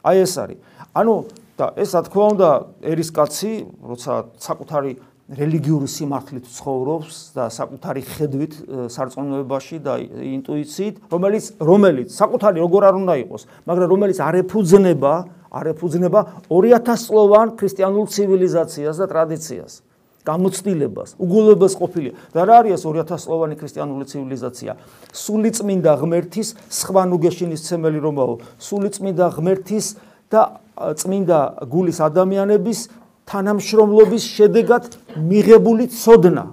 აი ეს არის. ანუ და ეს რა თქმა უნდა ერისკაცი, როცა საკუთარი რელიგიური სიმართლით ცხოვრობს და საკუთარი ხედვით სარწმუნოებაში და ინტუიციით, რომელიც რომელიც საკუთარი როგორ არ უნდა იყოს, მაგრამ რომელიც არ ეფუძნება, არ ეფუძნება 2000 წლოვან ქრისტიანულ ცივილიზაციას და ტრადიციას. გამოცდილებას, უგულებას ყოფილი. და რა არის ეს 2000 წლოვანი ქრისტიანული ცივილიზაცია? სულიწმინდა ღმერთის სხვა ნუგეშინის ცემელი რომაო, სულიწმინდა ღმერთის და წმინდა გულის ადამიანების თანამშრომლობის შედეგად მიღებული ცოდნა.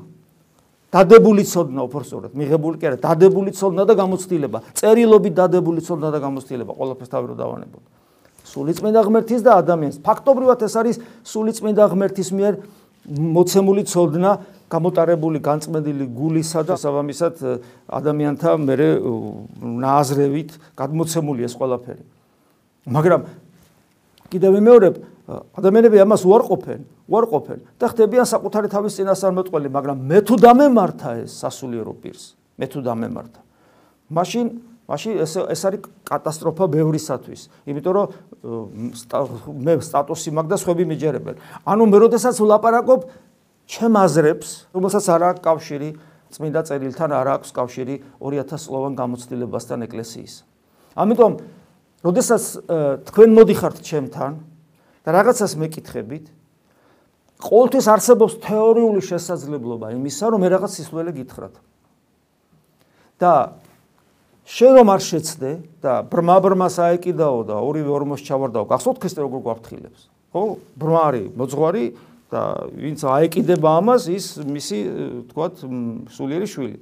დადებული ცოდნა უბრალოდ, მიღებული კი არა, დადებული ცოდნა და გამოცდილება. წერილობით დადებული ცოდნა და გამოცდილება, ყველაფერს თავი რო დავანებოთ. სულიწმინდა ღმერთის და ადამიანის. ფაქტობრივად ეს არის სულიწმინდა ღმერთის მიერ მოცემული ცოდნა გამოტარებული განწმენდილი გულისა და საბამისად ადამიანთა მერე ნააზრევით გადმოცემული ეს ყველაფერი. მაგრამ კიდევ მეორებ ადამიანები ამას უარყოფენ, უარყოფენ და ხდებიან საკუთარი თავის წინასწარმეტყველი, მაგრამ მე თუ დამემართა ეს სასულიერო პირს, მე თუ დამემართა. მაშინ მაშინ ეს ეს არის კატასტროფა ბევრისათვის, იმიტომ რომ მე სტატუსი მაქვს და სხვები მიჯერებენ. ანუ მე როდესაც ვლაპარაკობ ჩემ აზრებს, რომელსაც არ აქვს კავშირი წმინდა წერილთან, არ აქვს კავშირი 2000 წლოვან გამოცდილებასთან ეკლესიის. ამიტომ როდესაც თქვენ მოდიხართ ჩემთან და რაღაცას მეკითხებით, ყოველთვის არსებობს თეორიული შესაძლებლობა იმისა, რომ მე რაღაც სისულელე გითხრათ. და შენ რომ არ შეცდე და ბრმა-ბრმას აეკიდაო და ორივე ორმოს ჩავარდაო, გახსოვთ ქრისტე როგორ გვაფრთხილებს? ხო? ბრმა არის მოძღვარი და ვინც აეკიდება ამას, ის მისი თქვათ სულიერი შვილი.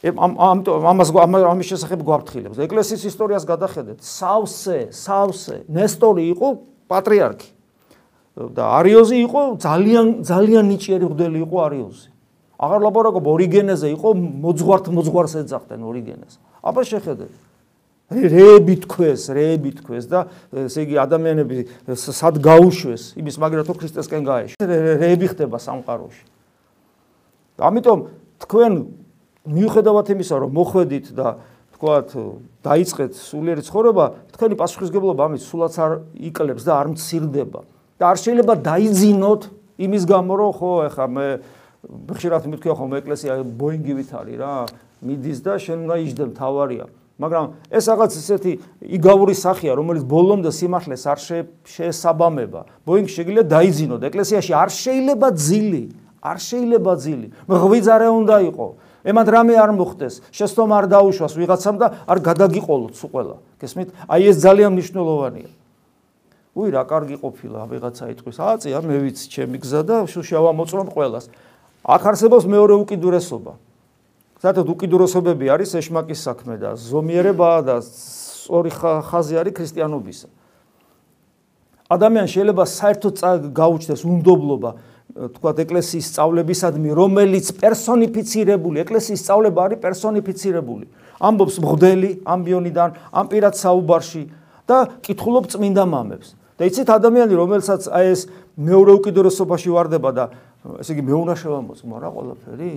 ამ ამას ამის შესახებ გვაფრთხილებს. ეკლესიის ისტორიას გადახედეთ. სავსე, სავსე, ნესტორი იყო პატრიარქი. და არიოზი იყო ძალიან ძალიან ნიჭიერი მღვდელი იყო არიოზი. აღარ ლაპარაკობ ორიგენეზე იყო მოძღვართ მოძღვარს ეძახდნენ ორიგენეს. აბა შეხედეთ. რეები თქვენს, რეები თქვენს და ესე იგი ადამიანები სად გაუშვეს, იმის მაგრამ თუ ქრისტესკენ გაეშ. რეები ხდება სამყაროში. ამიტომ თქვენ მიუხედავად იმისა, რომ მოხვედით და თქვათ დაიწყეთ სულიერი ცხოვრება, თქვენი პასუხისგებლობა ამის სულაც არ იკლებს და არ მცირდება. და არ შეიძლება დაიძინოთ იმის გამო, რომ ხო, ეხა მე ხშირად მithქვა ხოლმე ეკლესია ბოინგივით არის რა მიდის და შენ უნდა იჯდე თავარია. მაგრამ ეს რაღაც ესეთი იგავური სახეა რომელიც ბოლომდე სიმართლეს არ შეესაბამება. ბოინგი შეიძლება დაიძინოთ. ეკლესიაში არ შეიძლება ძილი არ შეიძლება ძილი. მღვიძარე უნდა იყოს ემად რამე არ მოხდეს. შეცდომ არ დაუშვას ვიღაცამ და არ გადაგიყოლოთ სულ ყველა. გესმით? აი ეს ძალიან მნიშვნელოვანია. უი რა კარგი ყოფილა ვიღაცა იტყვის აწია მე ვიცი ჩემი გზა და შუშავა მოწრომ ყველას. აქ არსებობს მეორე უკიდურესობა. საერთოდ უკიდურესობები არის ეშმაკის საქმე და ზომიერება და სწორი ხაზი არის ქრისტიანობისა. ადამიანს შეიძლება საერთოდ გაუჩნდეს უნდობლობა თქვა ეკლესიის სწავლებისადმი, რომელიც პერსონიფიცირებული, ეკლესიის სწავლება არის პერსონიფიცირებული. ამბობს მღვდელი ამბიონიდან, ამ პირად საუბარში და კითხულობ წმინდა მამებს. და იცით ადამიანი, რომელსაც აი ეს მეორე უკიდურესობაში واردება და ესე იგი მე უნდა შევამოწმო რა ყველაფერი?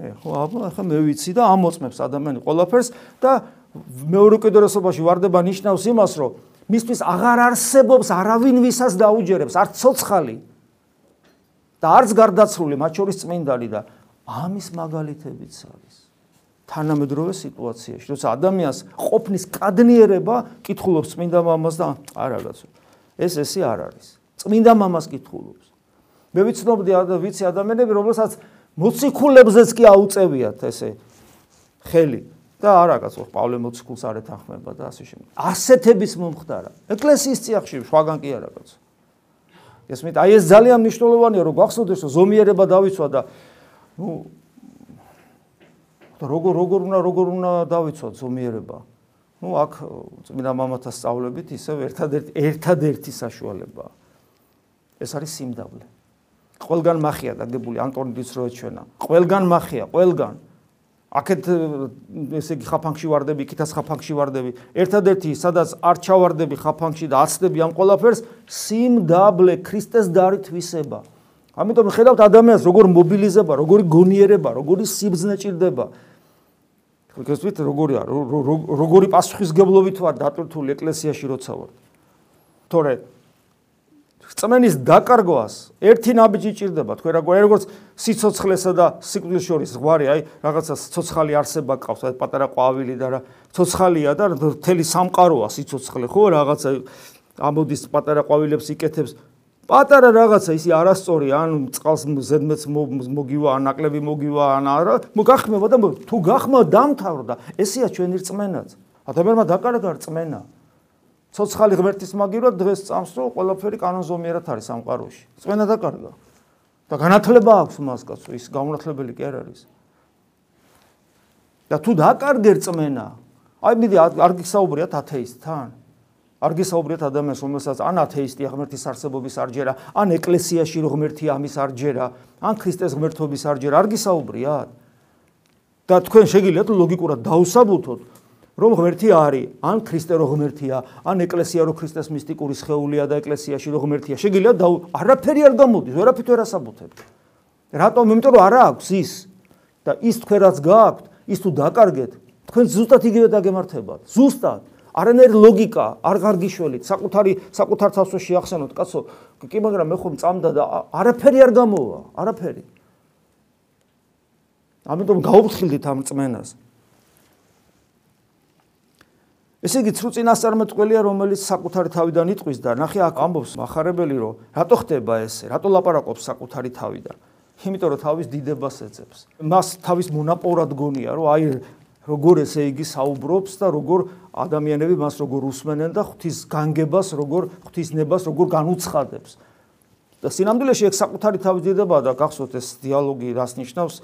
მე ხო აბა ხა მე ვიცი და ამოწმებს ადამიანი ყველაფერს და მეორე უკიდურესობაში واردება ნიშნავს იმას, რომ მისთვის აღარ არსებობს არავინ, ვისაც დაუჯერებს, არც ცოცხალი. და არც გარდაცრული, მათ შორის წმინდანი და ამის მაგალითებიც არის. თანამედროვე სიტუაციაში, როცა ადამიანს ყოფნის კადნიერება კითხულობს წმინდა მამას და არა კაცო. ეს ესე არ არის. წმინდა მამას კითხულობს. მე ვიცნობდი ვიცი ადამიანები, რომელსაც მოციქულებზეც კი აუწევიათ ესე ხელი და არა კაცო პავლე მოციქულს არ ეთანხმება და ასე შემდეგ. ასეთების მომხდარა. ეკლესიის წიაღში შვაგან კი არა კაცო. ესმით, აი ეს ძალიან მნიშვნელოვანია, რომ გვახსოვდეს, რომ ზომიერება დავიცვა და ну როგორ როგორ უნდა როგორ უნდა დავიცვათ ზომიერება. ну აქ წმინდა მამათა სწავლებით ისევ ერთადერთი ერთადერთი საშუალებაა. ეს არის სიმდაბლე. ყველგან მახია დაგებული ანტონი დიცროეჩვენა. ყველგან მახია, ყველგან. აქეთ ესე იგი ხაფანგში ვარდები, იქითაც ხაფანგში ვარდები. ერთადერთი სადაც არ ჩავარდები ხაფანგში და აცდები ამ ყველაფერს, სიმდაბლე ქრისტეს დარით ვისება. ამიტომ ხედავთ ადამიანს როგორ მობილიზება, როგორი გონიერება, როგორი სიბზნე ჭირდება. გესვით როგორია, როგორი პასუხისგებლობით ვარ დატვირთული ეკლესიაში როცა ვარ. თორე წმენის დაკარგვას ერთი ნაბიჯი ჭირდება. თქვენ როგორც სიცოცხლესა და სიკვდილის შორის ზღვარი აი რაღაცა ცოცხალი არსება ყავს. აი პატარა ყვავილი და რა. ცოცხალია და მთელი სამყაროა სიცოცხლე ხო? რაღაცა ამოდის პატარა ყვავილებს იკეთებს. პატარა რაღაცა ისი არასწორი ან წყალს ზედმეც მოგივა ან ნაკლები მოგივა ან არა. მოგახმება და თუ გახმა დამთავრდა ესეა ჩვენი რწმენაც. ადამიანმა დაკარგა რწმენა ცოცხალი ღმერთის მაგივრად დღეს წამსო ყველაფერი კანონზომიერად არის სამყაროში. წვენა დაკარგა. და განათლება აქვს მას კაცო, ის გამონათლებელი კი არ არის. და თუ დაკარგე რწმენა, აი მიდი არ გისაუბრიათ ათეისტთან. არ გისაუბრიათ ადამიანს, რომელსაც ან ათეისტია ღმერთის არსებობის არ ჯერა, ან ეკლესიაში რო ღმერთია ამის არ ჯერა, ან ქრისტეს ღმერთობის არ ჯერა, არ გისაუბრიათ. და თქვენ შეგიძლიათ ლოგიკურად დაუსაბუთოთ, რომ ღმერთი არის, ან ქრისტე რო ღმერთია, ან ეკლესია რო ქრისტეს მისტიკური სხეულია და ეკლესიაში რო ღმერთია. შეგიძლიათ და არაფერი არ გამოდის, ვერაფრით ვერ ასაბუთებთ. რატომ? იმიტომ რომ არა აქვს ის და ის თქვენ რაც გააქვთ, ის თუ დაკარგეთ, თქვენ ზუსტად იგივე დაგემართებათ. ზუსტად. არანაირი ლოგიკა არ გარგიშველით, საკუთარი საკუთარ თავს შეახსენოთ, კაცო. კი, მაგრამ მე ხომ წამდა და არაფერი არ გამოვა, არაფერი. ამიტომ გაუფრთხილდით ამ წმენას. ესე იგი ცრუ წინასწარმეტყველია რომელიც საკუთარი თავიდან იტყვის და ნახე აქ ამბობს מחარებელი რომ რატო ხდება ესე? რატო ლაპარაკობს საკუთარი თავიდან? იმიტომ რომ თავის დიდებას ეძებს. მას თავის მონაპოვრად გონია რომ აი როგორ ესე იგი საუბრობს და როგორ ადამიანები მას როგორ უსმენენ და ღვთის განგებას როგორ ღვთისნებას როგორ განუცხადებს და სინამდვილეში ეგ საკუთარი თავის დიდება და გახსოვთ ეს დიალოგი რას ნიშნავს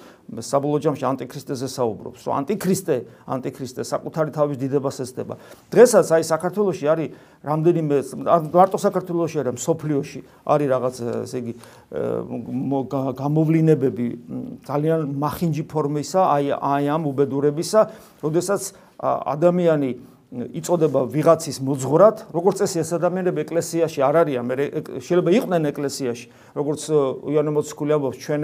საბოლოო ჯამში ანტიქრისტეზე საუბრობს. რომ ანტიქრისტე ანტიქრისტე საკუთარი თავის დიდებას ეცდება დღესაც აი საქართველოში არის რამდენიმე მარტო საქართველოში არა სოფლიოში არის რაღაც ესე იგი გამოვლინებები ძალიან მახინჯი ფორმისა აი აი ამ უბედურებისა როდესაც ადამიანი იწოდება ვიღაცის მოძღვრად, როგორც წესი ეს ადამიანები ეკლესიაში არ არიან, მე შეიძლება იყვნენ ეკლესიაში, როგორც იანო მოციქული ამბობს, ჩვენ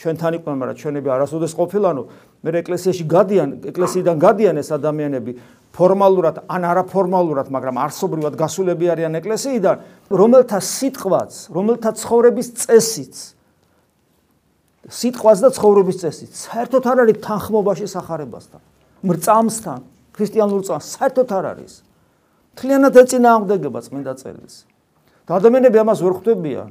ჩვენთან იყვნენ, მაგრამ ჩვენები არასოდეს ყოფილანო, მე ეკლესიაში გადიან, ეკლესიიდან გადიან ეს ადამიანები ფორმალურად ან არაფორმალურად, მაგრამ არსობრივად გასულები არიან ეკლესიიდან, რომელთა სიტყვაც, რომელთა ცხოვრების წესიც სიტყვაც და ცხოვრების წესიც საერთოდ არ არის თანხმობაში სახარებასთან, მრწამსთან ქრისტიანულ წამს საერთოდ არ არის. თლიანად ეწინააღმდეგება წმინდა წერილს. და ადამიანები ამას ვერ ხვდებიან.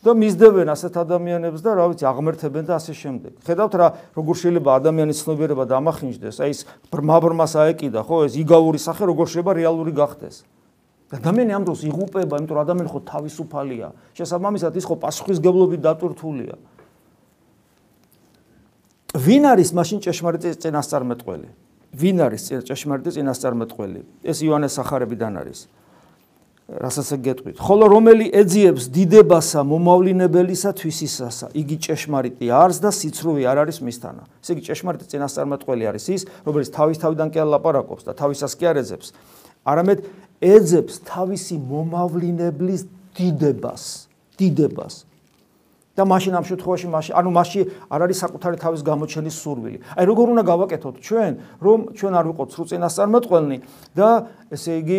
და მისდევენ ასეთ ადამიანებს და რა ვიცი, აღმერთებენ და ასე შემდეგ. ხედავთ რა, როგორ შეიძლება ადამიანის ცნობიერება დამახინჯდეს, აი ეს ბრმა-ბრმას აეკიდა, ხო, ეს იგავური სახე როგორ შეიძლება რეალური გახდეს. და ადამიანი ამ დროს იღუპება, იმიტომ რომ ადამიანი ხო თავისუფალია. შესაბამისად ის ხო პასუხისგებლობით დატვირთულია. ვინ არის მაშინ ჭეშმარიტი წინასწარმეტყველი? ვინ არის ჭეშმარიტი წინასწარმეტყველი? ეს იოანეს სახარებიდან არის. რასაც ეგეთყვით. ხოლო რომელი ეძიებს დიდებასა მომავლინებელისა თვისისასა, იგი ჭეშმარიტი არს და სიცრუე არ არის მისთანა. ესე იგი ჭეშმარიტი წინასწარმეტყველი არის ის, რომელიც თავის თავიდან კი ალაპარაკობს და თავისას კი არ ეძებს. არამედ ეძებს თავისი მომავლინებლის დიდებას, დიდებას. და მაშინ ამ შემთხვევაში მაშინ ანუ მასში არ არის საკუთარი თავის გამოჩენის სურვილი. აი როგორ უნდა გავაკეთოთ ჩვენ, რომ ჩვენ არ ვიყოთ სრუწინასწარმეტყველნი და ესე იგი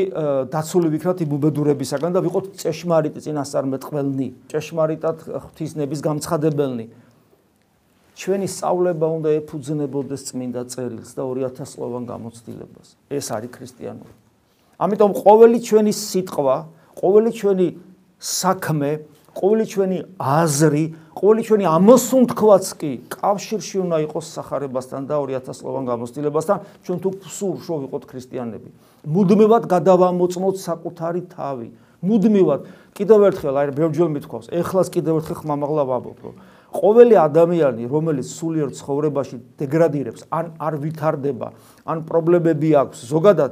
დაცული ვიქნათ იმუბედურებისაგან და ვიყოთ წეშმარიტი წინასწარმეტყველნი, ჭეშმარიტად ღვთისნების გამცხადებელნი. ჩვენი სწავლება უნდა ეფუძნებოდეს წმინდა წერილს და 2000 წლოვან გამოცდილებას. ეს არის ქრისტიანობა. ამიტომ ყოველი ჩვენი სიტყვა, ყოველი ჩვენი საქმე, ყოველი ჩვენი აზრი, ყოველი ჩვენი ამოსუნთქვაც კი კავშირში უნდა იყოს სახარებასთან და 2000 წლოვან გამოცდილებასთან, ჩვენ თუ სულ რო ვიყოთ ქრისტიანები. მუდმივად გადავამოწმოთ საკუთარი თავი. მუდმივად კიდევ ერთხელ აი ბევრჯერ მithქვავს, ეხლას კიდევ ერთხელ ხმამაღლა ვაბობ, რომ ყოველი ადამიანი, რომელიც სულიერ ცხოვრებაში დეგრადირებს, ან არ ვითარდება, ან პრობლემები აქვს, ზოგადად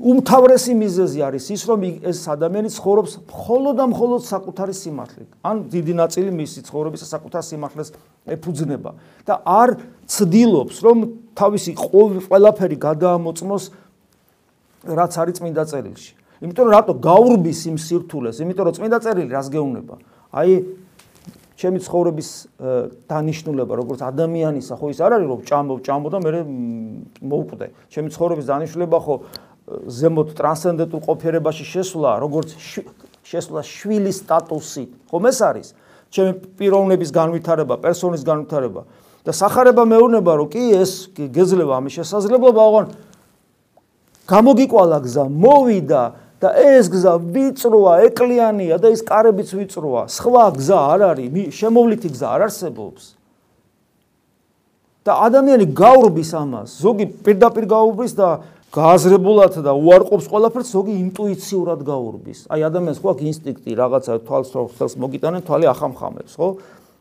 უმთავრესი მიზეზი არის ის, რომ ეს ადამიანი ცხოვრობს მხოლოდ და მხოლოდ საკუთარი სიმართლით. ან დიდი ნაწილი მისი ცხოვრების საკუთარ სიმართლეს ეფუძნება და არ ცდილობს, რომ თავისი ყველაფერი გადაამოწმოს რაც არის წმინდა წერილში. იმიტომ რომ რატო გაურბის იმ სირთულეს, იმიტომ რომ წმინდა წერილი რას გეუბნება? აი ჩემი ცხოვრების დანიშნულება როგორც ადამიანისა ხო ის არ არის რომ ჭამო ჭამო და მე მოვკვდე. ჩემი ცხოვრების დანიშნულება ხო ზემოთ ტრანსცენდენტულ ყოფიერებაში შესვლა, როგორც შესვლა შვილის სტატუსით. ხომ ეს არის? ჩემი პიროვნების განვითარება, პერსონის განვითარება და სახარება მეუბნება, რომ კი ეს გეძლება ამის შესაძლებლობა, ოღონ გამოგიყვალა გზა, მოვიდა და ეს გზა ვიწროა, ეკლიანია და ის კარებიც ვიწროა. სხვა გზა არ არის, შემოვლითი გზა არ არსებობს. და ადამიანი გაურბის ამას, ზოგი პირდაპირ გაურბის და გააზრებულად და უარყოფს ყველაფერს, ზოგი ინტუიციურად გაურბის. აი ადამიანს ხო აქვს ინსტინქტი, რაღაცა თვალს თვალს მოგიტანენ, თვალი ახამხამებს, ხო?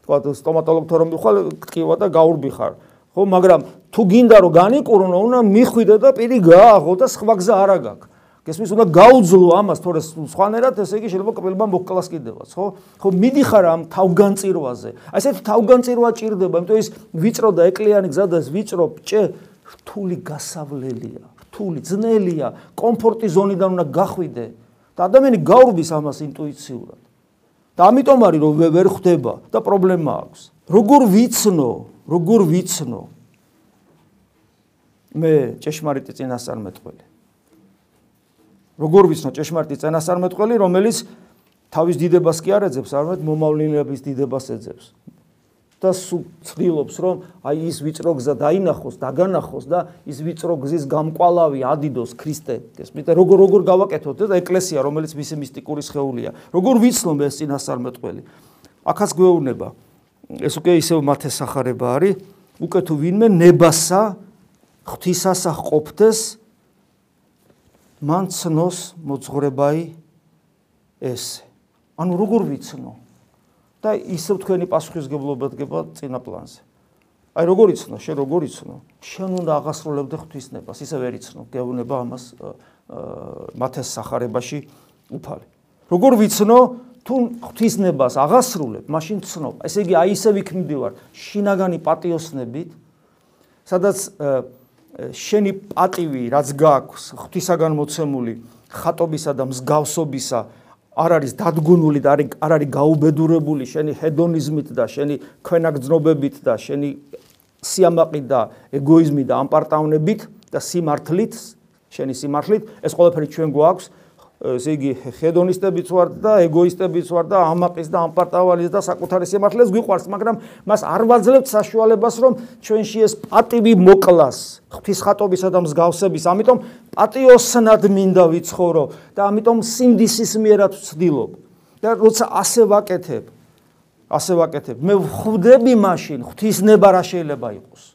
თქვა სტომატოლოგთან რომ მიხვალ, ტკივა და გაურბი ხარ. ხო, მაგრამ თუ გინდა რომ განიკურნო, უნდა მიხვიდე და პირი გააღო და სხვა გზა არა გაქვს. გესმის უნდა გაუძლო ამას, თორე სხვანაირად ესე იგი შეიძლება კბილბა მოკლას კიდევაც, ხო? ხო, მიდიხარ ამ თავგანწირვაზე. აი ესეთი თავგანწირვა ჭირდება, იმიტომ ის ვიწრო და ეკლიანი გზა და ვიწრო ჭე რთული გასავლელია. რთული, ძნელია, კომფორტი ზონიდან უნდა გახვიდე და ადამიანი გაურბის ამას ინტუიციურად. და ამიტომ არის რომ ვერ ხვდება და პრობლემა აქვს. როგორ ვიცნო, როგორ ვიცნო? მე ჭეშმარიტი წინასწარმეტყველი. როგორ ვიცნო ჭეშმარიტი წინასწარმეტყველი, რომელიც თავის დიდებას კი არ ეძებს, არამედ მომავლინების დიდებას ეძებს. და ცდილობს რომ აი ის ვიწრო გზა დაინახოს, დაგანახოს და ის ვიწრო გზის გამყვალავი ადიდოს ქრისტე. ესმით როგორ როგორ გავაკეთოთ და ეკლესია რომელიც მისი მისტიკური შეეულია. როგორ ვიცნობ ეს წინასწარმეტყველი? ახაც გვეუბნება. ეს უკვე ისევ მათეს სახარება არის. უკვე თუ ვინმე ნებასა ღვთისასა ყოფდეს მან ცნოს მოძღრებაი ეს. ანუ როგორ ვიცნო? და ისევ თქვენი პასუხისგებლობა დგება წინა პლანზე. აი როგორ იცნო, შენ როგორ იცნო? შენ უნდა აღასრულებდე ღვთისნებას, ისე ვერ იცნო, გეუბნება ამას მათეს სახარებაში უფალი. როგორ ვიცნო, თუ ღვთისნებას აღასრულებ, მაშინ ცნობ. ესე იგი, აი ისე ვიქმდივარ შინაგანი პატიოსნებით, სადაც შენი პატივი, რაც გააქვს ღვთისაგან მოცემული ხატობისა და მსგავსობისა არ არის დადგუნული და არ არის გაუბედურებული შენი ჰედონიზმით და შენი ქვენაგძნობებით და შენი სიამაყით და ეგოიზმით და ამპარტავნებით და სიმართლით შენი სიმართლით ეს ყველაფერი ჩვენ გვაქვს ესე იგი ჰედონისტებიც ვარ და ეგოისტებიც ვარ და ამაყის და ამპარტავალის და საკუთარი სიმართლეს გვიყვარს, მაგრამ მას არ ვაძლევთ საშუალებას, რომ ჩვენში ეს პატივი მოკლას ღვთისხატობისა და მსგავსების, ამიტომ პატიოსნად მინდა ვიცხოვრო და ამიტომ სინდისის მიერად ვცდილობ. და როცა ასე ვაკეთებ, ასე ვაკეთებ, მე ვხვდები მაშინ ღვთისნება რა შეიძლება იყოს.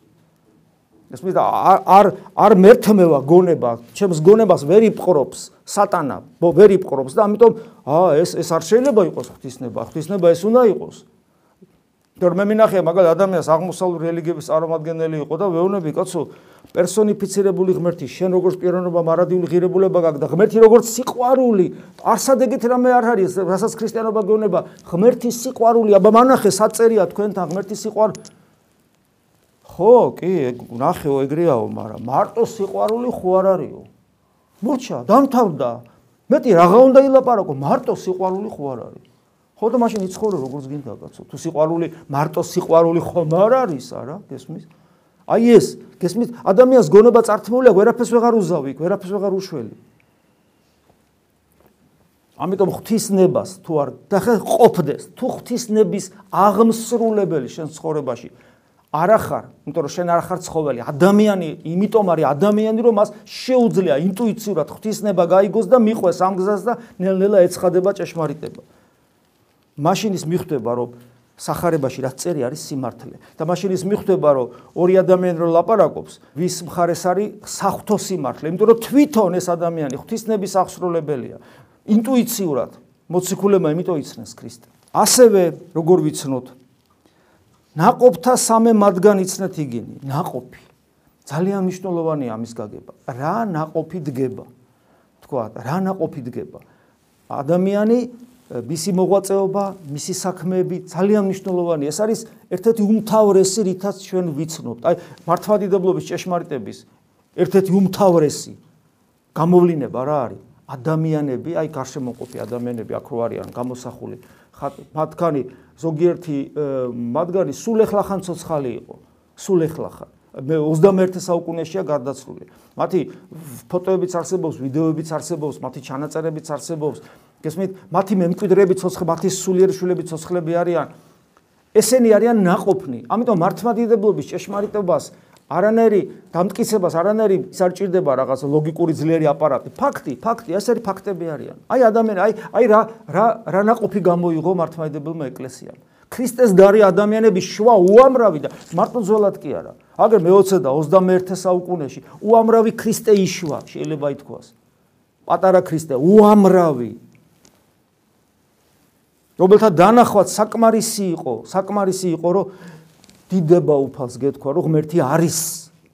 ეს მე არ არ მერთმევა გონება, ჩემს გონებას ვერ იპყრობს სატანა, ვერ იპყრობს და ამიტომ აა ეს ეს არ შეიძლება იყოს ღვთისნება, ღვთისნება ეს უნდა იყოს. და მე მინახია მაგალ ადამიანს აღმოსავლური რელიგიების წარმომადგენელი იყო და ვეუბნები, კაცო, პერსონიფიცირებული ღმერთი, შენ როგორც პიროვნება მარადიული ღირებულება გაქვს და ღმერთი როგორც სიყვარული, არსადეგეთ რამე არ არის, რასაც ქრისტიანობა გეუბნება, ღმერთის სიყვარული, აბა მანახე საწერია თქვენთან ღმერთის სიყვარული ხო, კი, ნახეო ეგრეაო, მაგრამ მარტო სიყვარული ხო არ არისო? მურჩა, დამთავრდა. მეტი რაღა უნდა ილაპარაკო, მარტო სიყვარული ხო არ არის? ხო და მაშინ იცხოვრო როგორც გინდა კაცო. თუ სიყვარული მარტო სიყვარული ხომ არ არის, არა? გესმის? აი ეს, გესმის? ადამიანს გონება წართმული აქვს, ვერაფერს ვეღარ უზავი, ვერაფერს ვეღარ უშველი. ამიტომ ღვთისნებას თუ არ და ხე ყოფდეს, თუ ღვთისნების აღმსრულებელი შენ ცხოვრებაში არ ახარ, იმიტომ რომ შენ არ ახარ ცხოველი. ადამიანი, იმიტომ არის ადამიანი, რომ მას შეუძლია ინტუიციურად ღვთისნება გაიგოს და მიყვეს ამ გზას და ნელ-ნელა ეცხადება ჭეშმარიტება. მაშინ ის მიხვდება, რომ сахарებაში რაც წერი არის სიმართლე. და მაშინ ის მიხვდება, რომ ორი ადამიანი რო ლაპარაკობს, ვის მხარეს არის სახთო სიმართლე, იმიტომ რომ თვითონ ეს ადამიანი ღვთისნების აღსრულებელია. ინტუიციურად მოციქულება იმიტომ იცნეს ქრისტე. ასევე, როგორ ვიცნოთ, ناقობთა სამე მათგან იცნეთ იგინი. ناقოფი. ძალიან მნიშვნელოვანია ამის გაგება. რა ناقოფი დგება? თქვა, რა ناقოფი დგება? ადამიანი მისი მოღვაწეობა, მისი საქმეები ძალიან მნიშვნელოვანია. ეს არის ერთ-ერთი უმთავრესი, რითაც ჩვენ ვიცნობთ. აი, მართლმადიდებლობის ჭეშმარიტების ერთ-ერთი უმთავრესი გამოვლინება რა არის? ადამიანები, აი, გარშემოყოფი ადამიანები აქ რო არიან გამოსახული, მათგანი ზოგიერთი მათგანი სულ ეხლახან ცოცხალი იყო. სულ ეხლახან. მე 21 საუკუნეშია გარდაცვლილი. მათი ფოტოებიც არსებობს, ვიდეოებიც არსებობს, მათი ჩანაწერებიც არსებობს. გესმით, მათი მემკვიდრეები ცოცხლები, მათი სულიერი შვილები ცოცხლები არიან. ესენი არიან ناყოფნი. ამიტომ მართლმადიდებლობის ჭეშმარიტებას არანაირი დამტკიცებას, არანაირი სარჭირდება რაღაც ლოგიკური ძლიერი აპარატი. ფაქტი, ფაქტი, ეს არის ფაქტები არიან. აი ადამიანი, აი აი რა რა რანაყოფი გამოიღო მართლმაიდებელმა ეკლესიამ. ქრისტეს გარე ადამიანები შვა უამრავი და მარტო ძველად კი არა. აგერ მე-20 და 21 საუკუნეში უამრავი ქრისტე იშვა, შეიძლება ითქვას. პატარა ქრისტე, უამრავი. რომელთა დანახვაც საკმარისი იყო, საკმარისი იყო, რომ დიდება უფალს გეთქვა, რომ ღმერთი არის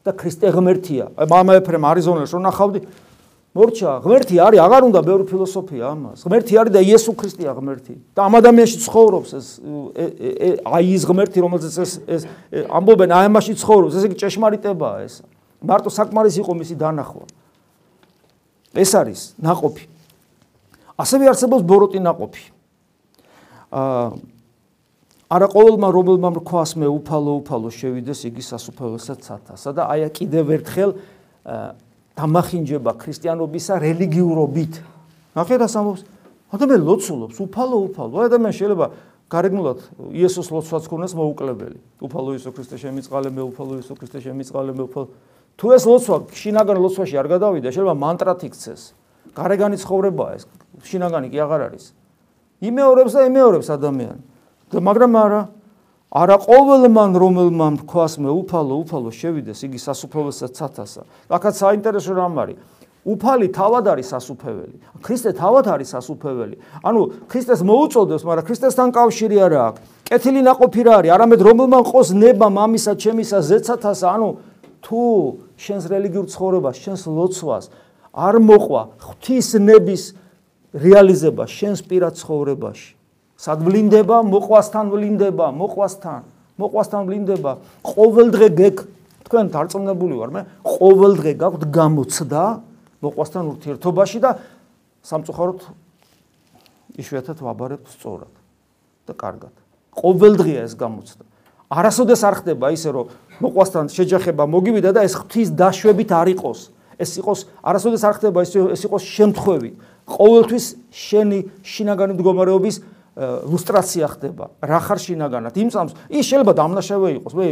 და ქრისტე ღმერთია. მამა ეფრემ არიზონელს რომ ნახავდი, მორჩა, ღმერთი არის, აღარ უნდა ბევრი ფილოსოფია ამას. ღმერთი არის და იესო ქრისტეა ღმერთი. და ამ ადამიანში ცხოვრობს ეს აი ის ღმერთი, რომელზეც ეს ეს ამბობენ, აი ამაში ცხოვრობს. ესე იგი ჭეშმარიტებაა ეს. მარტო საკმარის იყო მისი დანახვა. ეს არის ناقოფი. ასევე არსებობს ბოროტი ناقოფი. აა არა ყოველმა რომელმა მრქვას მე უფალო უფალო შევიდეს იგი სასუფეველსაც ცათასა და აი კიდევ ერთხელ დამახინჯება ქრისტიანობისა რელიგიურობით. ნახეთ ასამბობს ადამიანი ლოცულობს უფალო უფალო. ადამიანი შეიძლება გარეგნულად იესოს ლოცვაც ქონდეს მოუკლებელი. უფალო იესო ქრისტე შემიწყალე მე უფალო იესო ქრისტე შემიწყალე მე უფალო. თუ ეს ლოცვა შინაგან ლოცვაში არ გადავიდა, შეიძლება მანტრად იქცეს. გარეგანი ცხოვრებაა ეს. შინაგანი კი აღარ არის. იმეორებს და იმეორებს ადამიანი. და მაგრამ არა არა ყოველმან რომელმან რქვას მე უფალო უფალო შევიდეს იგი სასუფეველსაც სათასა რაღაც საინტერესო რამ არის? უფალი თავად არის სასუფეველი. ქრისტე თავად არის სასუფეველი. ანუ ქრისტეს მოუწოდებს მაგრამ ქრისტესთან კავშირი არ აქვს. კეთილი ناقოფი რა არის არამედ რომელმან ყოს ნება მამისა ჩემისა ზეცათასა. ანუ თუ შენს რელიგიურ ცხოვრებას შენს ლოცვას არ მოყვა ღვთის ნების რეალიზება შენს პირად ცხოვრებაში. სად ვლინდება, მოყვასთან ვლინდება, მოყვასთან, მოყვასთან ვლინდება. ყოველდღე გეკ თქვენ დარწმუნებული ვარ მე, ყოველდღე გაქვთ გამოცდა მოყვასთან ურთიერთობაში და სამწუხაროდ იშვიათად ვაბარებთ სწორად და კარგად. ყოველდღეა ეს გამოცდა. არასოდეს არ ხდება ისე რომ მოყვასთან შეჯახება მოგივიდა და ეს ღვთის დაშვებით არ იყოს. ეს იყოს არასოდეს არ ხდება ისე ეს იყოს შემთხვევით. ყოველთვის შენი შინაგანი მდგომარეობის ლუსტრაცია ხდება. რა ხარ შინაგანად? იმ წამს ის შეიძლება დამნაშავე იყოს. მე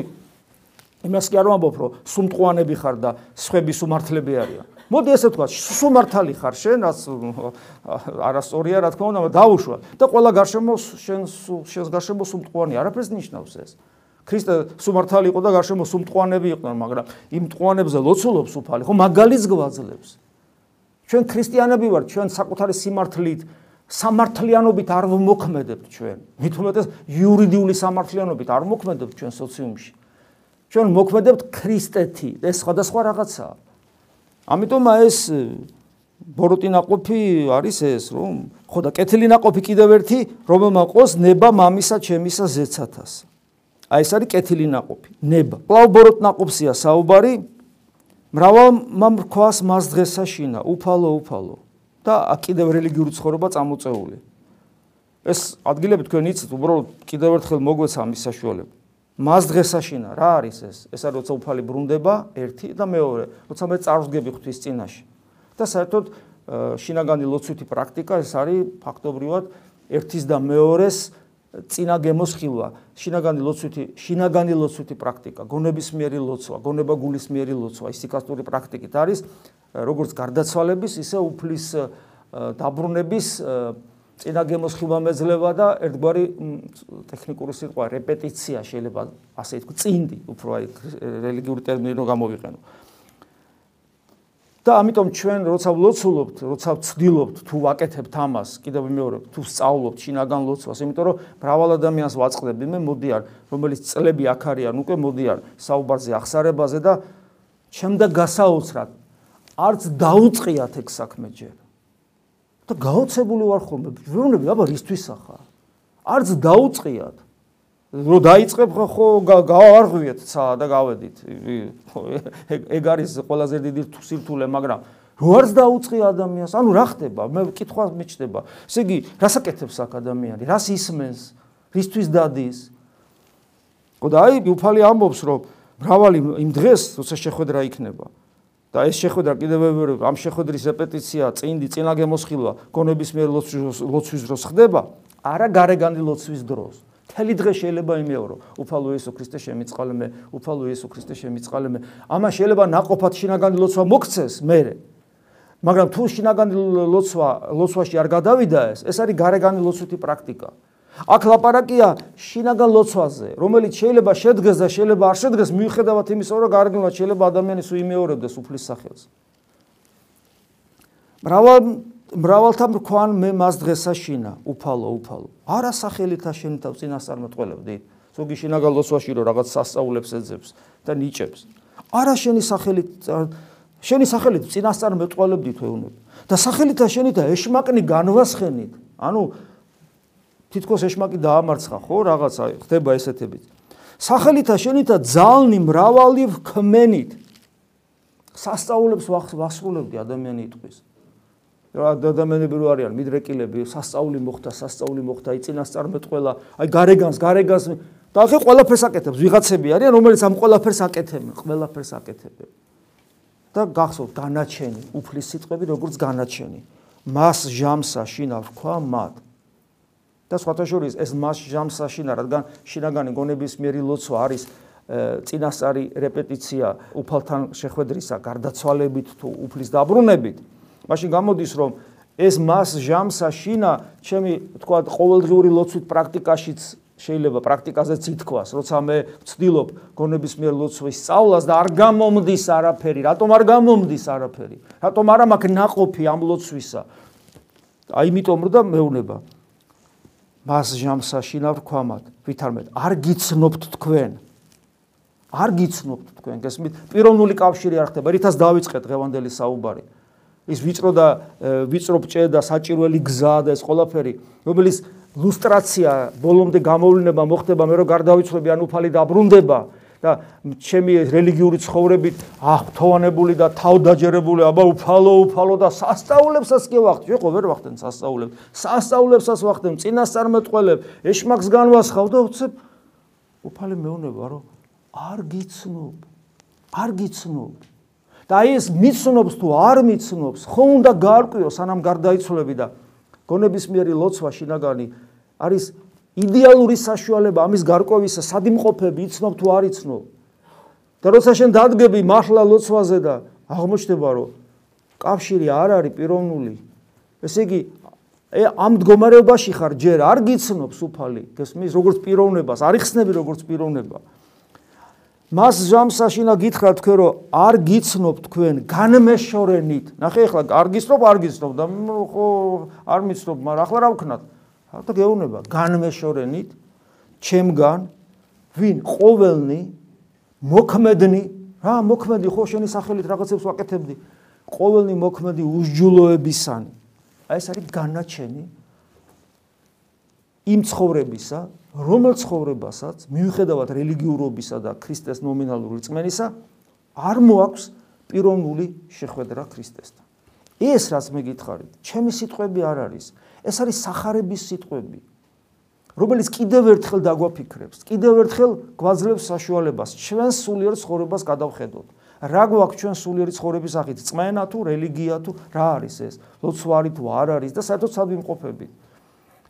იმას კი არ ვამბობ, რომ სუმტყუანები ხარ და სხვები სუმართლები არიან. მოდი ესე თქვა, სუმართალი ხარ შენ, რაც არასწორია, რა თქმა უნდა, დაუშვა და ყველა გარშემო შენ შენს გარშემო სუმტყუანი არაფერს ნიშნავს ეს. ქრისტე სუმართალი იყო და გარშემო სუმტყუანები იყვნენ, მაგრამ იმ მტყუანებზე ლოცულობს უფალი, ხო მაგალითს გვაძლევს. ჩვენ ქრისტიანები ვართ, ჩვენ საკუთარი სიმართლით, სამართლიანობით არ ვმოქმედებთ ჩვენ. მით უმეტეს იურიდიული სამართლიანობით არ ვმოქმედებთ ჩვენ სოციუმში. ჩვენ მოქმედებთ ქრისტეთი, ეს სხვადასხვა რაღაცაა. ამიტომ ეს ბოროტინაყოფი არის ეს, რომ ხო და კეთილინაყოფი კიდევ ერთი, რომელმა ყოს ნება მამისა ჩემისა ზეცათას. აი ეს არის კეთილინაყოფი, ნება. კლავ ბოროტნაყოფსია საუბარი, მრავალ მამრქვას მას დღესა შინა უფალო უფალო და კიდევ რელიგიური ცხოვრება წამოწეული. ეს ადგილები თქვენ იცით უბრალოდ კიდევ ერთხელ მოგვეცა მის საშუალება. მას დღესა შინა რა არის ეს? ეს არის როცა უფალი ბრუნდება ერთი და მეორე როცა მე წარსგები ღვთის წინაშე. და საერთოდ შინაგანი ლოცვითი პრაქტიკა ეს არის ფაქტობრივად ერთის და მეორეს წინა გემოსხილვა, შინაგანი ლოცვითი, შინაგანი ლოცვითი პრაქტიკა, გონებისმიერი ლოცვა, გონება გულისმიერი ლოცვა, ისიკასტური პრაქტიკით არის როგორც გარდაცვალების, ისე უფლის დაბრუნების წინა გემოსხილვა მეძლება და ერთგვარი ტექნიკური სიტყვა რეპეტიცია შეიძლება ასე ითქვა წინდი უფრო აი რელიგიური ტერმინი რო გამოვიყენო და ამიტომ ჩვენ როცა ვლოცულობთ, როცა ვცდილობთ თუ ვაკეთებთ ამას, კიდევ მეორე, თუ სწავლობთ შინაგან ლოცვას, იმიტომ რომ მრავალ ადამიანს ვაწყდები, მე მოდიან, რომელიც წლები აქ არიან, უკვე მოდიან საუბარზე ახსარებაზე და ჩემდა გასაოცრად არც დაუწყიათ ეგ საქმე ჯერ. და გაოცებული ვარ ხოლმე, ვეუბნები, აბა რისთვის ახარ? არც დაუწყიათ. რო დაიწყებ ხო გავარღვიეთ ცა და გავედით. ეგ არის ყველაზე დიდი სირთულე მაგრამ რო არც დაუწყი ადამიანს ანუ რა ხდება? მე კითხვა მიჩნდება. ესე იგი რასაკეთებს აქ ადამიანი? რას ისმენს? რისთვის დადის? ხო და აი უფალი ამბობს რომ მრავალი იმ დღეს როცა შეხვედრა იქნება. და ეს შეხვედრა კიდევ ამ შეხვედრის რეპეტიცია წინდი წინაგემოსხილვა გონების მიერ ლოცვის დროს ხდება? არა გარეგანი ლოცვის დროს მთელი დღე შეიძლება იმეორო უფალო იესო ქრისტე შემიწყალე მე უფალო იესო ქრისტე შემიწყალე მე. ამა შეიძლება ناყოფად შინაგანი ლოცვა მოგცეს მერე. მაგრამ თუ შინაგანი ლოცვა ლოცვაში არ გადავიდა ეს ეს არის გარეგანი ლოცვითი პრაქტიკა. აქ ლაპარაკია შინაგან ლოცვაზე რომელიც შეიძლება შედგეს და შეიძლება არ შედგეს მიუხედავად იმისა რომ გარეგნულად შეიძლება ადამიანის უიმეორებდეს უფლის სახელს. მრავალ მრავალთა მრქვან მე მას დღესა შინა. უფალო უფალო. არა სახელითა შენითა წინასწარმეტყველებდი. ზოგი შინაგან ლოცვაში რომ რაღაც სასწაულებს ეძებს და ნიჭებს. არა შენი სახელით შენი სახელით წინასწარმეტყველებდი თეუნებ და სახელითა შენითა ეშმაკნი განვასხენით. ანუ თითქოს ეშმაკი დაამარცხა ხო რაღაცა ხდება ესეთებით სახელითა შენითა ძალნი მრავალი ვქმენით. სასწაულებს ვახსრულებდი ადამიანი იტყვის რა ადამიანები რო არიან მიდრეკილები სასწაული მოხდა სასწაული მოხდა იწინასწარმეტყველა აი გარეგანს გარეგანს და ახლა ყველაფერს აკეთებს ვიღაცები არიან რომელიც ამ ყველაფერს აკეთებენ ყველაფერს აკეთებენ. და გახსოვთ განაჩენი უფლის სიტყვები როგორც განაჩენი მას ჟამსა შინა ვქვა მათ. და სხვათა შორის ეს მას ჟამსა შინა რადგან შინაგანი გონების მიერი ლოცვა არის წინასწარი რეპეტიცია უფალთან შეხვედრისა გარდაცვალებით თუ უფლის დაბრუნებით მაშინ გამოდის რომ ეს მას ჟამსა შინა ჩემი თქვა ყოველდღიური ლოცვით პრაქტიკაშიც შეიძლება პრაქტიკაზეც ითქვას, როცა მე ვცდილობ გონების მიერ ლოცვის სწავლას და არ გამომდის არაფერი. რატომ არ გამომდის არაფერი? რატომ არ მაქვს ناقოფი ამ ლოცვისა? აი იმიტომ რომ და მეუნება. მას ჟამსაში ნავრქვამად, ვითარმე არ გიცნობთ თქვენ. არ გიცნობთ თქვენ, გესმით? პიროვნული კავშირი არ ხდება, რითაც დავიწყეთ დღევანდელი საუბარი. ის ვიწრო და ვიწრო ბჭე და საჭირველი გზა და ეს ყველაფერი რომელიც ლუსტრაცია ბოლომდე გამოვლენა მოხდება მე რო გარდავიცვლები ან უფალი დაბრუნდება და ჩემი რელიგიური ცხოვრებით აჰ თოვანებული და თავდაჯერებული აბა უფალო უფალო და სასწაულებსაც კი ვახდ შეყო ვერ ვახდენ სასწაულებს. სასწაულებსაც ვახდენ წინასწარმეტყველებ ეშმაკს განვასხავ და უცებ უფალი მეუნება რომ არ გიცნობ არ გიცნობ და ეს მიცნობს თუ არ მიცნობს, ხო უნდა გაარკვიო სანამ გარდაიცვლები და გონების მიერი ლოცვა შინაგანი არის იდეალური საშუალება ამის გარკვევისა, სადიმყოფები იცნობ თუ არ იცნობ. და როცა შენ დადგები მართლა ლოცვაზე და აღმოჩნდება რომ კავშირი არ არის პიროვნული, ესე იგი ე ამ მდგომარეობაში ხარ ჯერ არ გიცნობს უფალი, გესმის როგორც პიროვნებას, არ იხსნები როგორც პიროვნებას. მას ჟამსაშინა გითხრა თქვენ რომ არ გიცნობ თქვენ განმეშორენით. ნახე ახლა არ გიცნობ, არ გიცნობ და ხო არ მიცნობ, მაგრამ ახლა რა ვქნათ? ახლა გეუბნება განმეშორენით ჩემგან ვინ ყოველნი მოქმედნი რა მოქმედი ხო შენი სახელით რაღაცებს ვაკეთებდი ყოველნი მოქმედი უსჯულოებისანი აი ეს არის განაჩენი იმ ცხოვრებისა, რომელ ცხოვრებასაც მიუხედავად რელიგიურობისა და ქრისტეს ნომინალური წმენისა არ მოაქვს პიროვნული შეხვედრა ქრისტესთან. ეს რაც მე გითხარით, ჩემი სიტყვები არ არის. ეს არის сахарების სიტყვები, რომელიც კიდევ ერთხელ დაგვაფიქრებს, კიდევ ერთხელ გვაძლევს საშუალებას ჩვენს სულიერ ცხოვრებას გადავხედოთ. რა გვაქვს ჩვენ სულიერი ცხოვრების აღით? წმენა თუ რელიგია თუ რა არის ეს? ლოცვა არის თუ არ არის და საერთოდ სად ვიმყოფებით?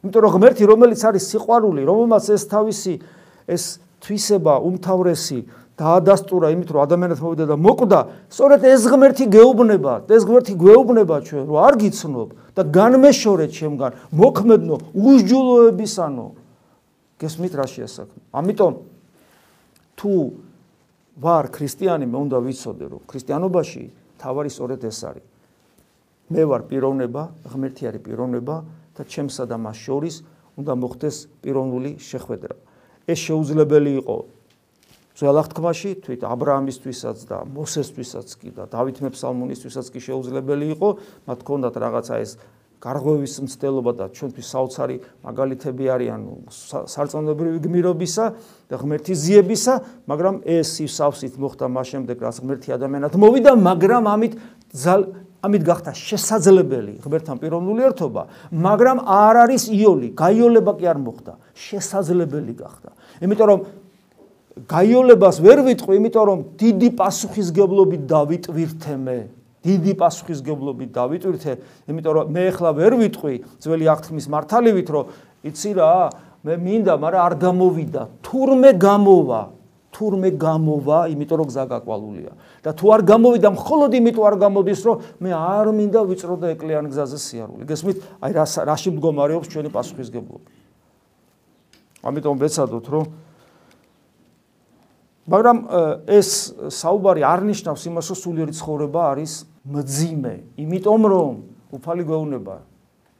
იმიტომ რომ ღმერთი რომელიც არის სიყვარული, რომელმაც ეს თავისი ეს თვისება უმთავრესი დაადასტურა იმით რომ ადამიანად მოვიდა და მოკვდა სწორედ ეს ღმერთი გეუბნება ეს ღმერთი გვეუბნება ჩვენ რომ არ გიცნობ და განმეშორეთ ჩემგან მოქმედნო უსჯულოებისანო გესმით რა შეასაქმე. ამიტომ თუ ვარ ქრისტიანი მე უნდა ვიცოდე რომ ქრისტიანობაში თავარი სწორედ ეს არის. მე ვარ პიროვნება ღმერთი არის პიროვნება და ჩემსა და მას შორის უნდა მოხდეს პიროვნული შეხვედრა. ეს შეუძლებელი იყო ძველ აღთქმაში თვით ა ブラ ამისთვისაც და მოსესთვისაც კი და დავით მეფსალმონისთვისაც კი შეუძლებელი იყო. მათ ჰქონდათ რაღაცა ეს გარღვევის მცდელობა და ჩვენთვის საოცარი მაგალითები არიან სარწმუნოებრივი გმირობისა და ღმერთის ზიებისა, მაგრამ ეს სავსით მოხდა მას შემდეგ, რაც ღმერთი ადამიანად მოვიდა, მაგრამ ამით ამით გახდა შესაძლებელი ღმერთთან პიროვნული ერთობა, მაგრამ არ არის იოლი, გაიოლება კი არ მოხდა, შესაძლებელი გახდა. იმიტომ რომ გაიოლებას ვერ ვიტყვი, იმიტომ რომ დიდი პასუხისგებლობით დავიტვირთე მე. დიდი პასუხისგებლობით დავიტვირთე, იმიტომ რომ მე ახლა ვერ ვიტყვი ძველი აღთქმის მართალივით, რომ იცი რა, მე მინდა, მაგრამ არ გამოვიდა. თურმე გამოვა, თურმე გამოვა, იმიტომ რომ გზა გაკვალულია. და თუ არ გამოვიდა, მხოლოდ იმიტომ არ გამოდის, რომ მე არ მინდა ვიწრო და ეკლიან გზაზე სიარული. გესმით? აი რა რაში მდგომარეობს ჩვენი პასუხისგებლობა. ამიტომ ვეცადოთ, რომ მაგრამ ეს საუბარი არ ნიშნავს იმას, რომ სულიერი ცხოვრება არის მძიმე, იმიტომ რომ უფალი გვეუბნება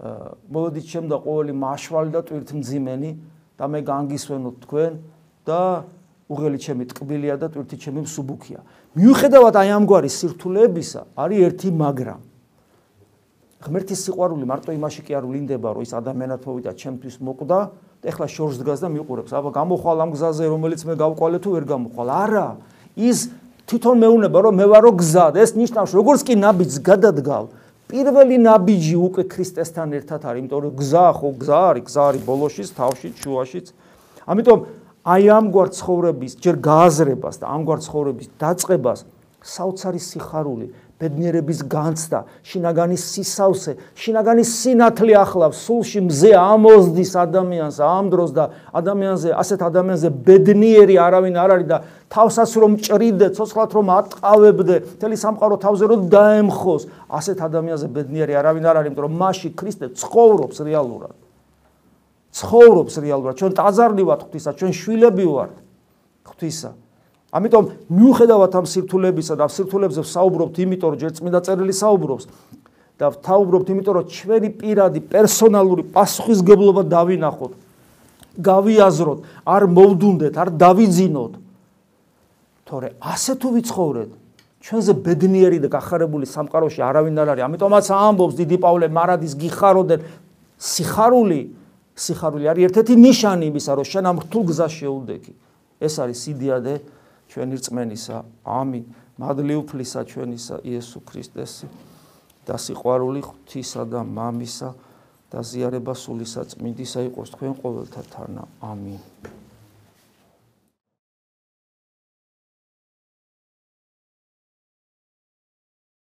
მოდით ჩემ და ყოველი მაშვალი და ტვირთმძიმენი და მე განგისვენოთ თქვენ და უღელი ჩემი ტკბილია და ტვირთი ჩემი მსუბუქია. მიუხედავად აი ამგვარი სირთულეებისა, არის ერთი მაგრამ. ღმერთის სიყვარული მარტო იმაში კი არ ვლინდება, რომ ის ადამიანად მოვიდა ჩემთვის მოკვდა და ეხლა შორს დგას და მიყურებს. აბა გამოხვალ ამ გზაზე, რომელიც მე გავყვალე თუ ვერ გამოხვალ? არა. ის თვითონ მეუნება, რომ მე ვარო გზა და ეს ნიშნავს, როგორც კი ნაბიჯს გადადგავ, პირველი ნაბიჯი უკვე ქრისტესთან ერთად არის, იმიტომ რომ გზა ხო გზა არის, გზა არის ბოლოშიც, თავშიც, შუაშიც. ამიტომ აი ამგვარ ცხოვრების ჯერ გააზრებას და ამგვარ ცხოვრების დაწყებას საოცარი სიხარული ბედნიერების განცდა, შინაგანის სისავსე, შინაგანის სინათლე ახლავს სულში მზე ამოზდის ადამიანს ამ დროს და ადამიანზე, ასეთ ადამიანზე ბედნიერი არავინ არ არის და თავსაც რომ ჭრიდე, ცოცხლად რომ ატყავებდე, მთელი სამყარო თავზე რომ დაემხოს, ასეთ ადამიანზე ბედნიერი არავინ არ არის, იმიტომ რომ მასში ქრისტე ცხოვრობს რეალურად. ცხოვრობს რეალურად. ჩვენ ტაძარნი ვართ ღვთისა, ჩვენ შვილები ვართ ღვთისა. ამიტომ მიუხედავად ამ სირთულებისა და სირთულებზე საუბრობთ, იმიტომ რომ ჯერ წმინდა წერილი საუბრობს და ვთაუბრობთ, იმიტომ რომ ჩვენი პირადი პერსონალური პასუხისგებლობა დავინახოთ. გავიაზროთ, არ მოვდუნდეთ, არ დავიძინოთ. თორე ასე თუ ვიცხოვრეთ, ჩვენზე ბედნიერი და გახარებული სამყაროში არავინ არ არის. ამიტომაც ამბობს დიდი პავლე მარადის გიხაროდენ სიხარული, სიხარული არის ერთ-ერთი ნიშანი იმისა, რომ შენ ამ რთულ გზას შეუდექი. ეს არის სიდიადე ჩვენი რწმენისა. ამინ. მადლი უფლისა ჩვენისა იესო ქრისტესი და სიყვარული ღვთისა და მამისა და ზიარება სულისა წმინდისა იყოს თქვენ ყოველთა თანა. ამინ.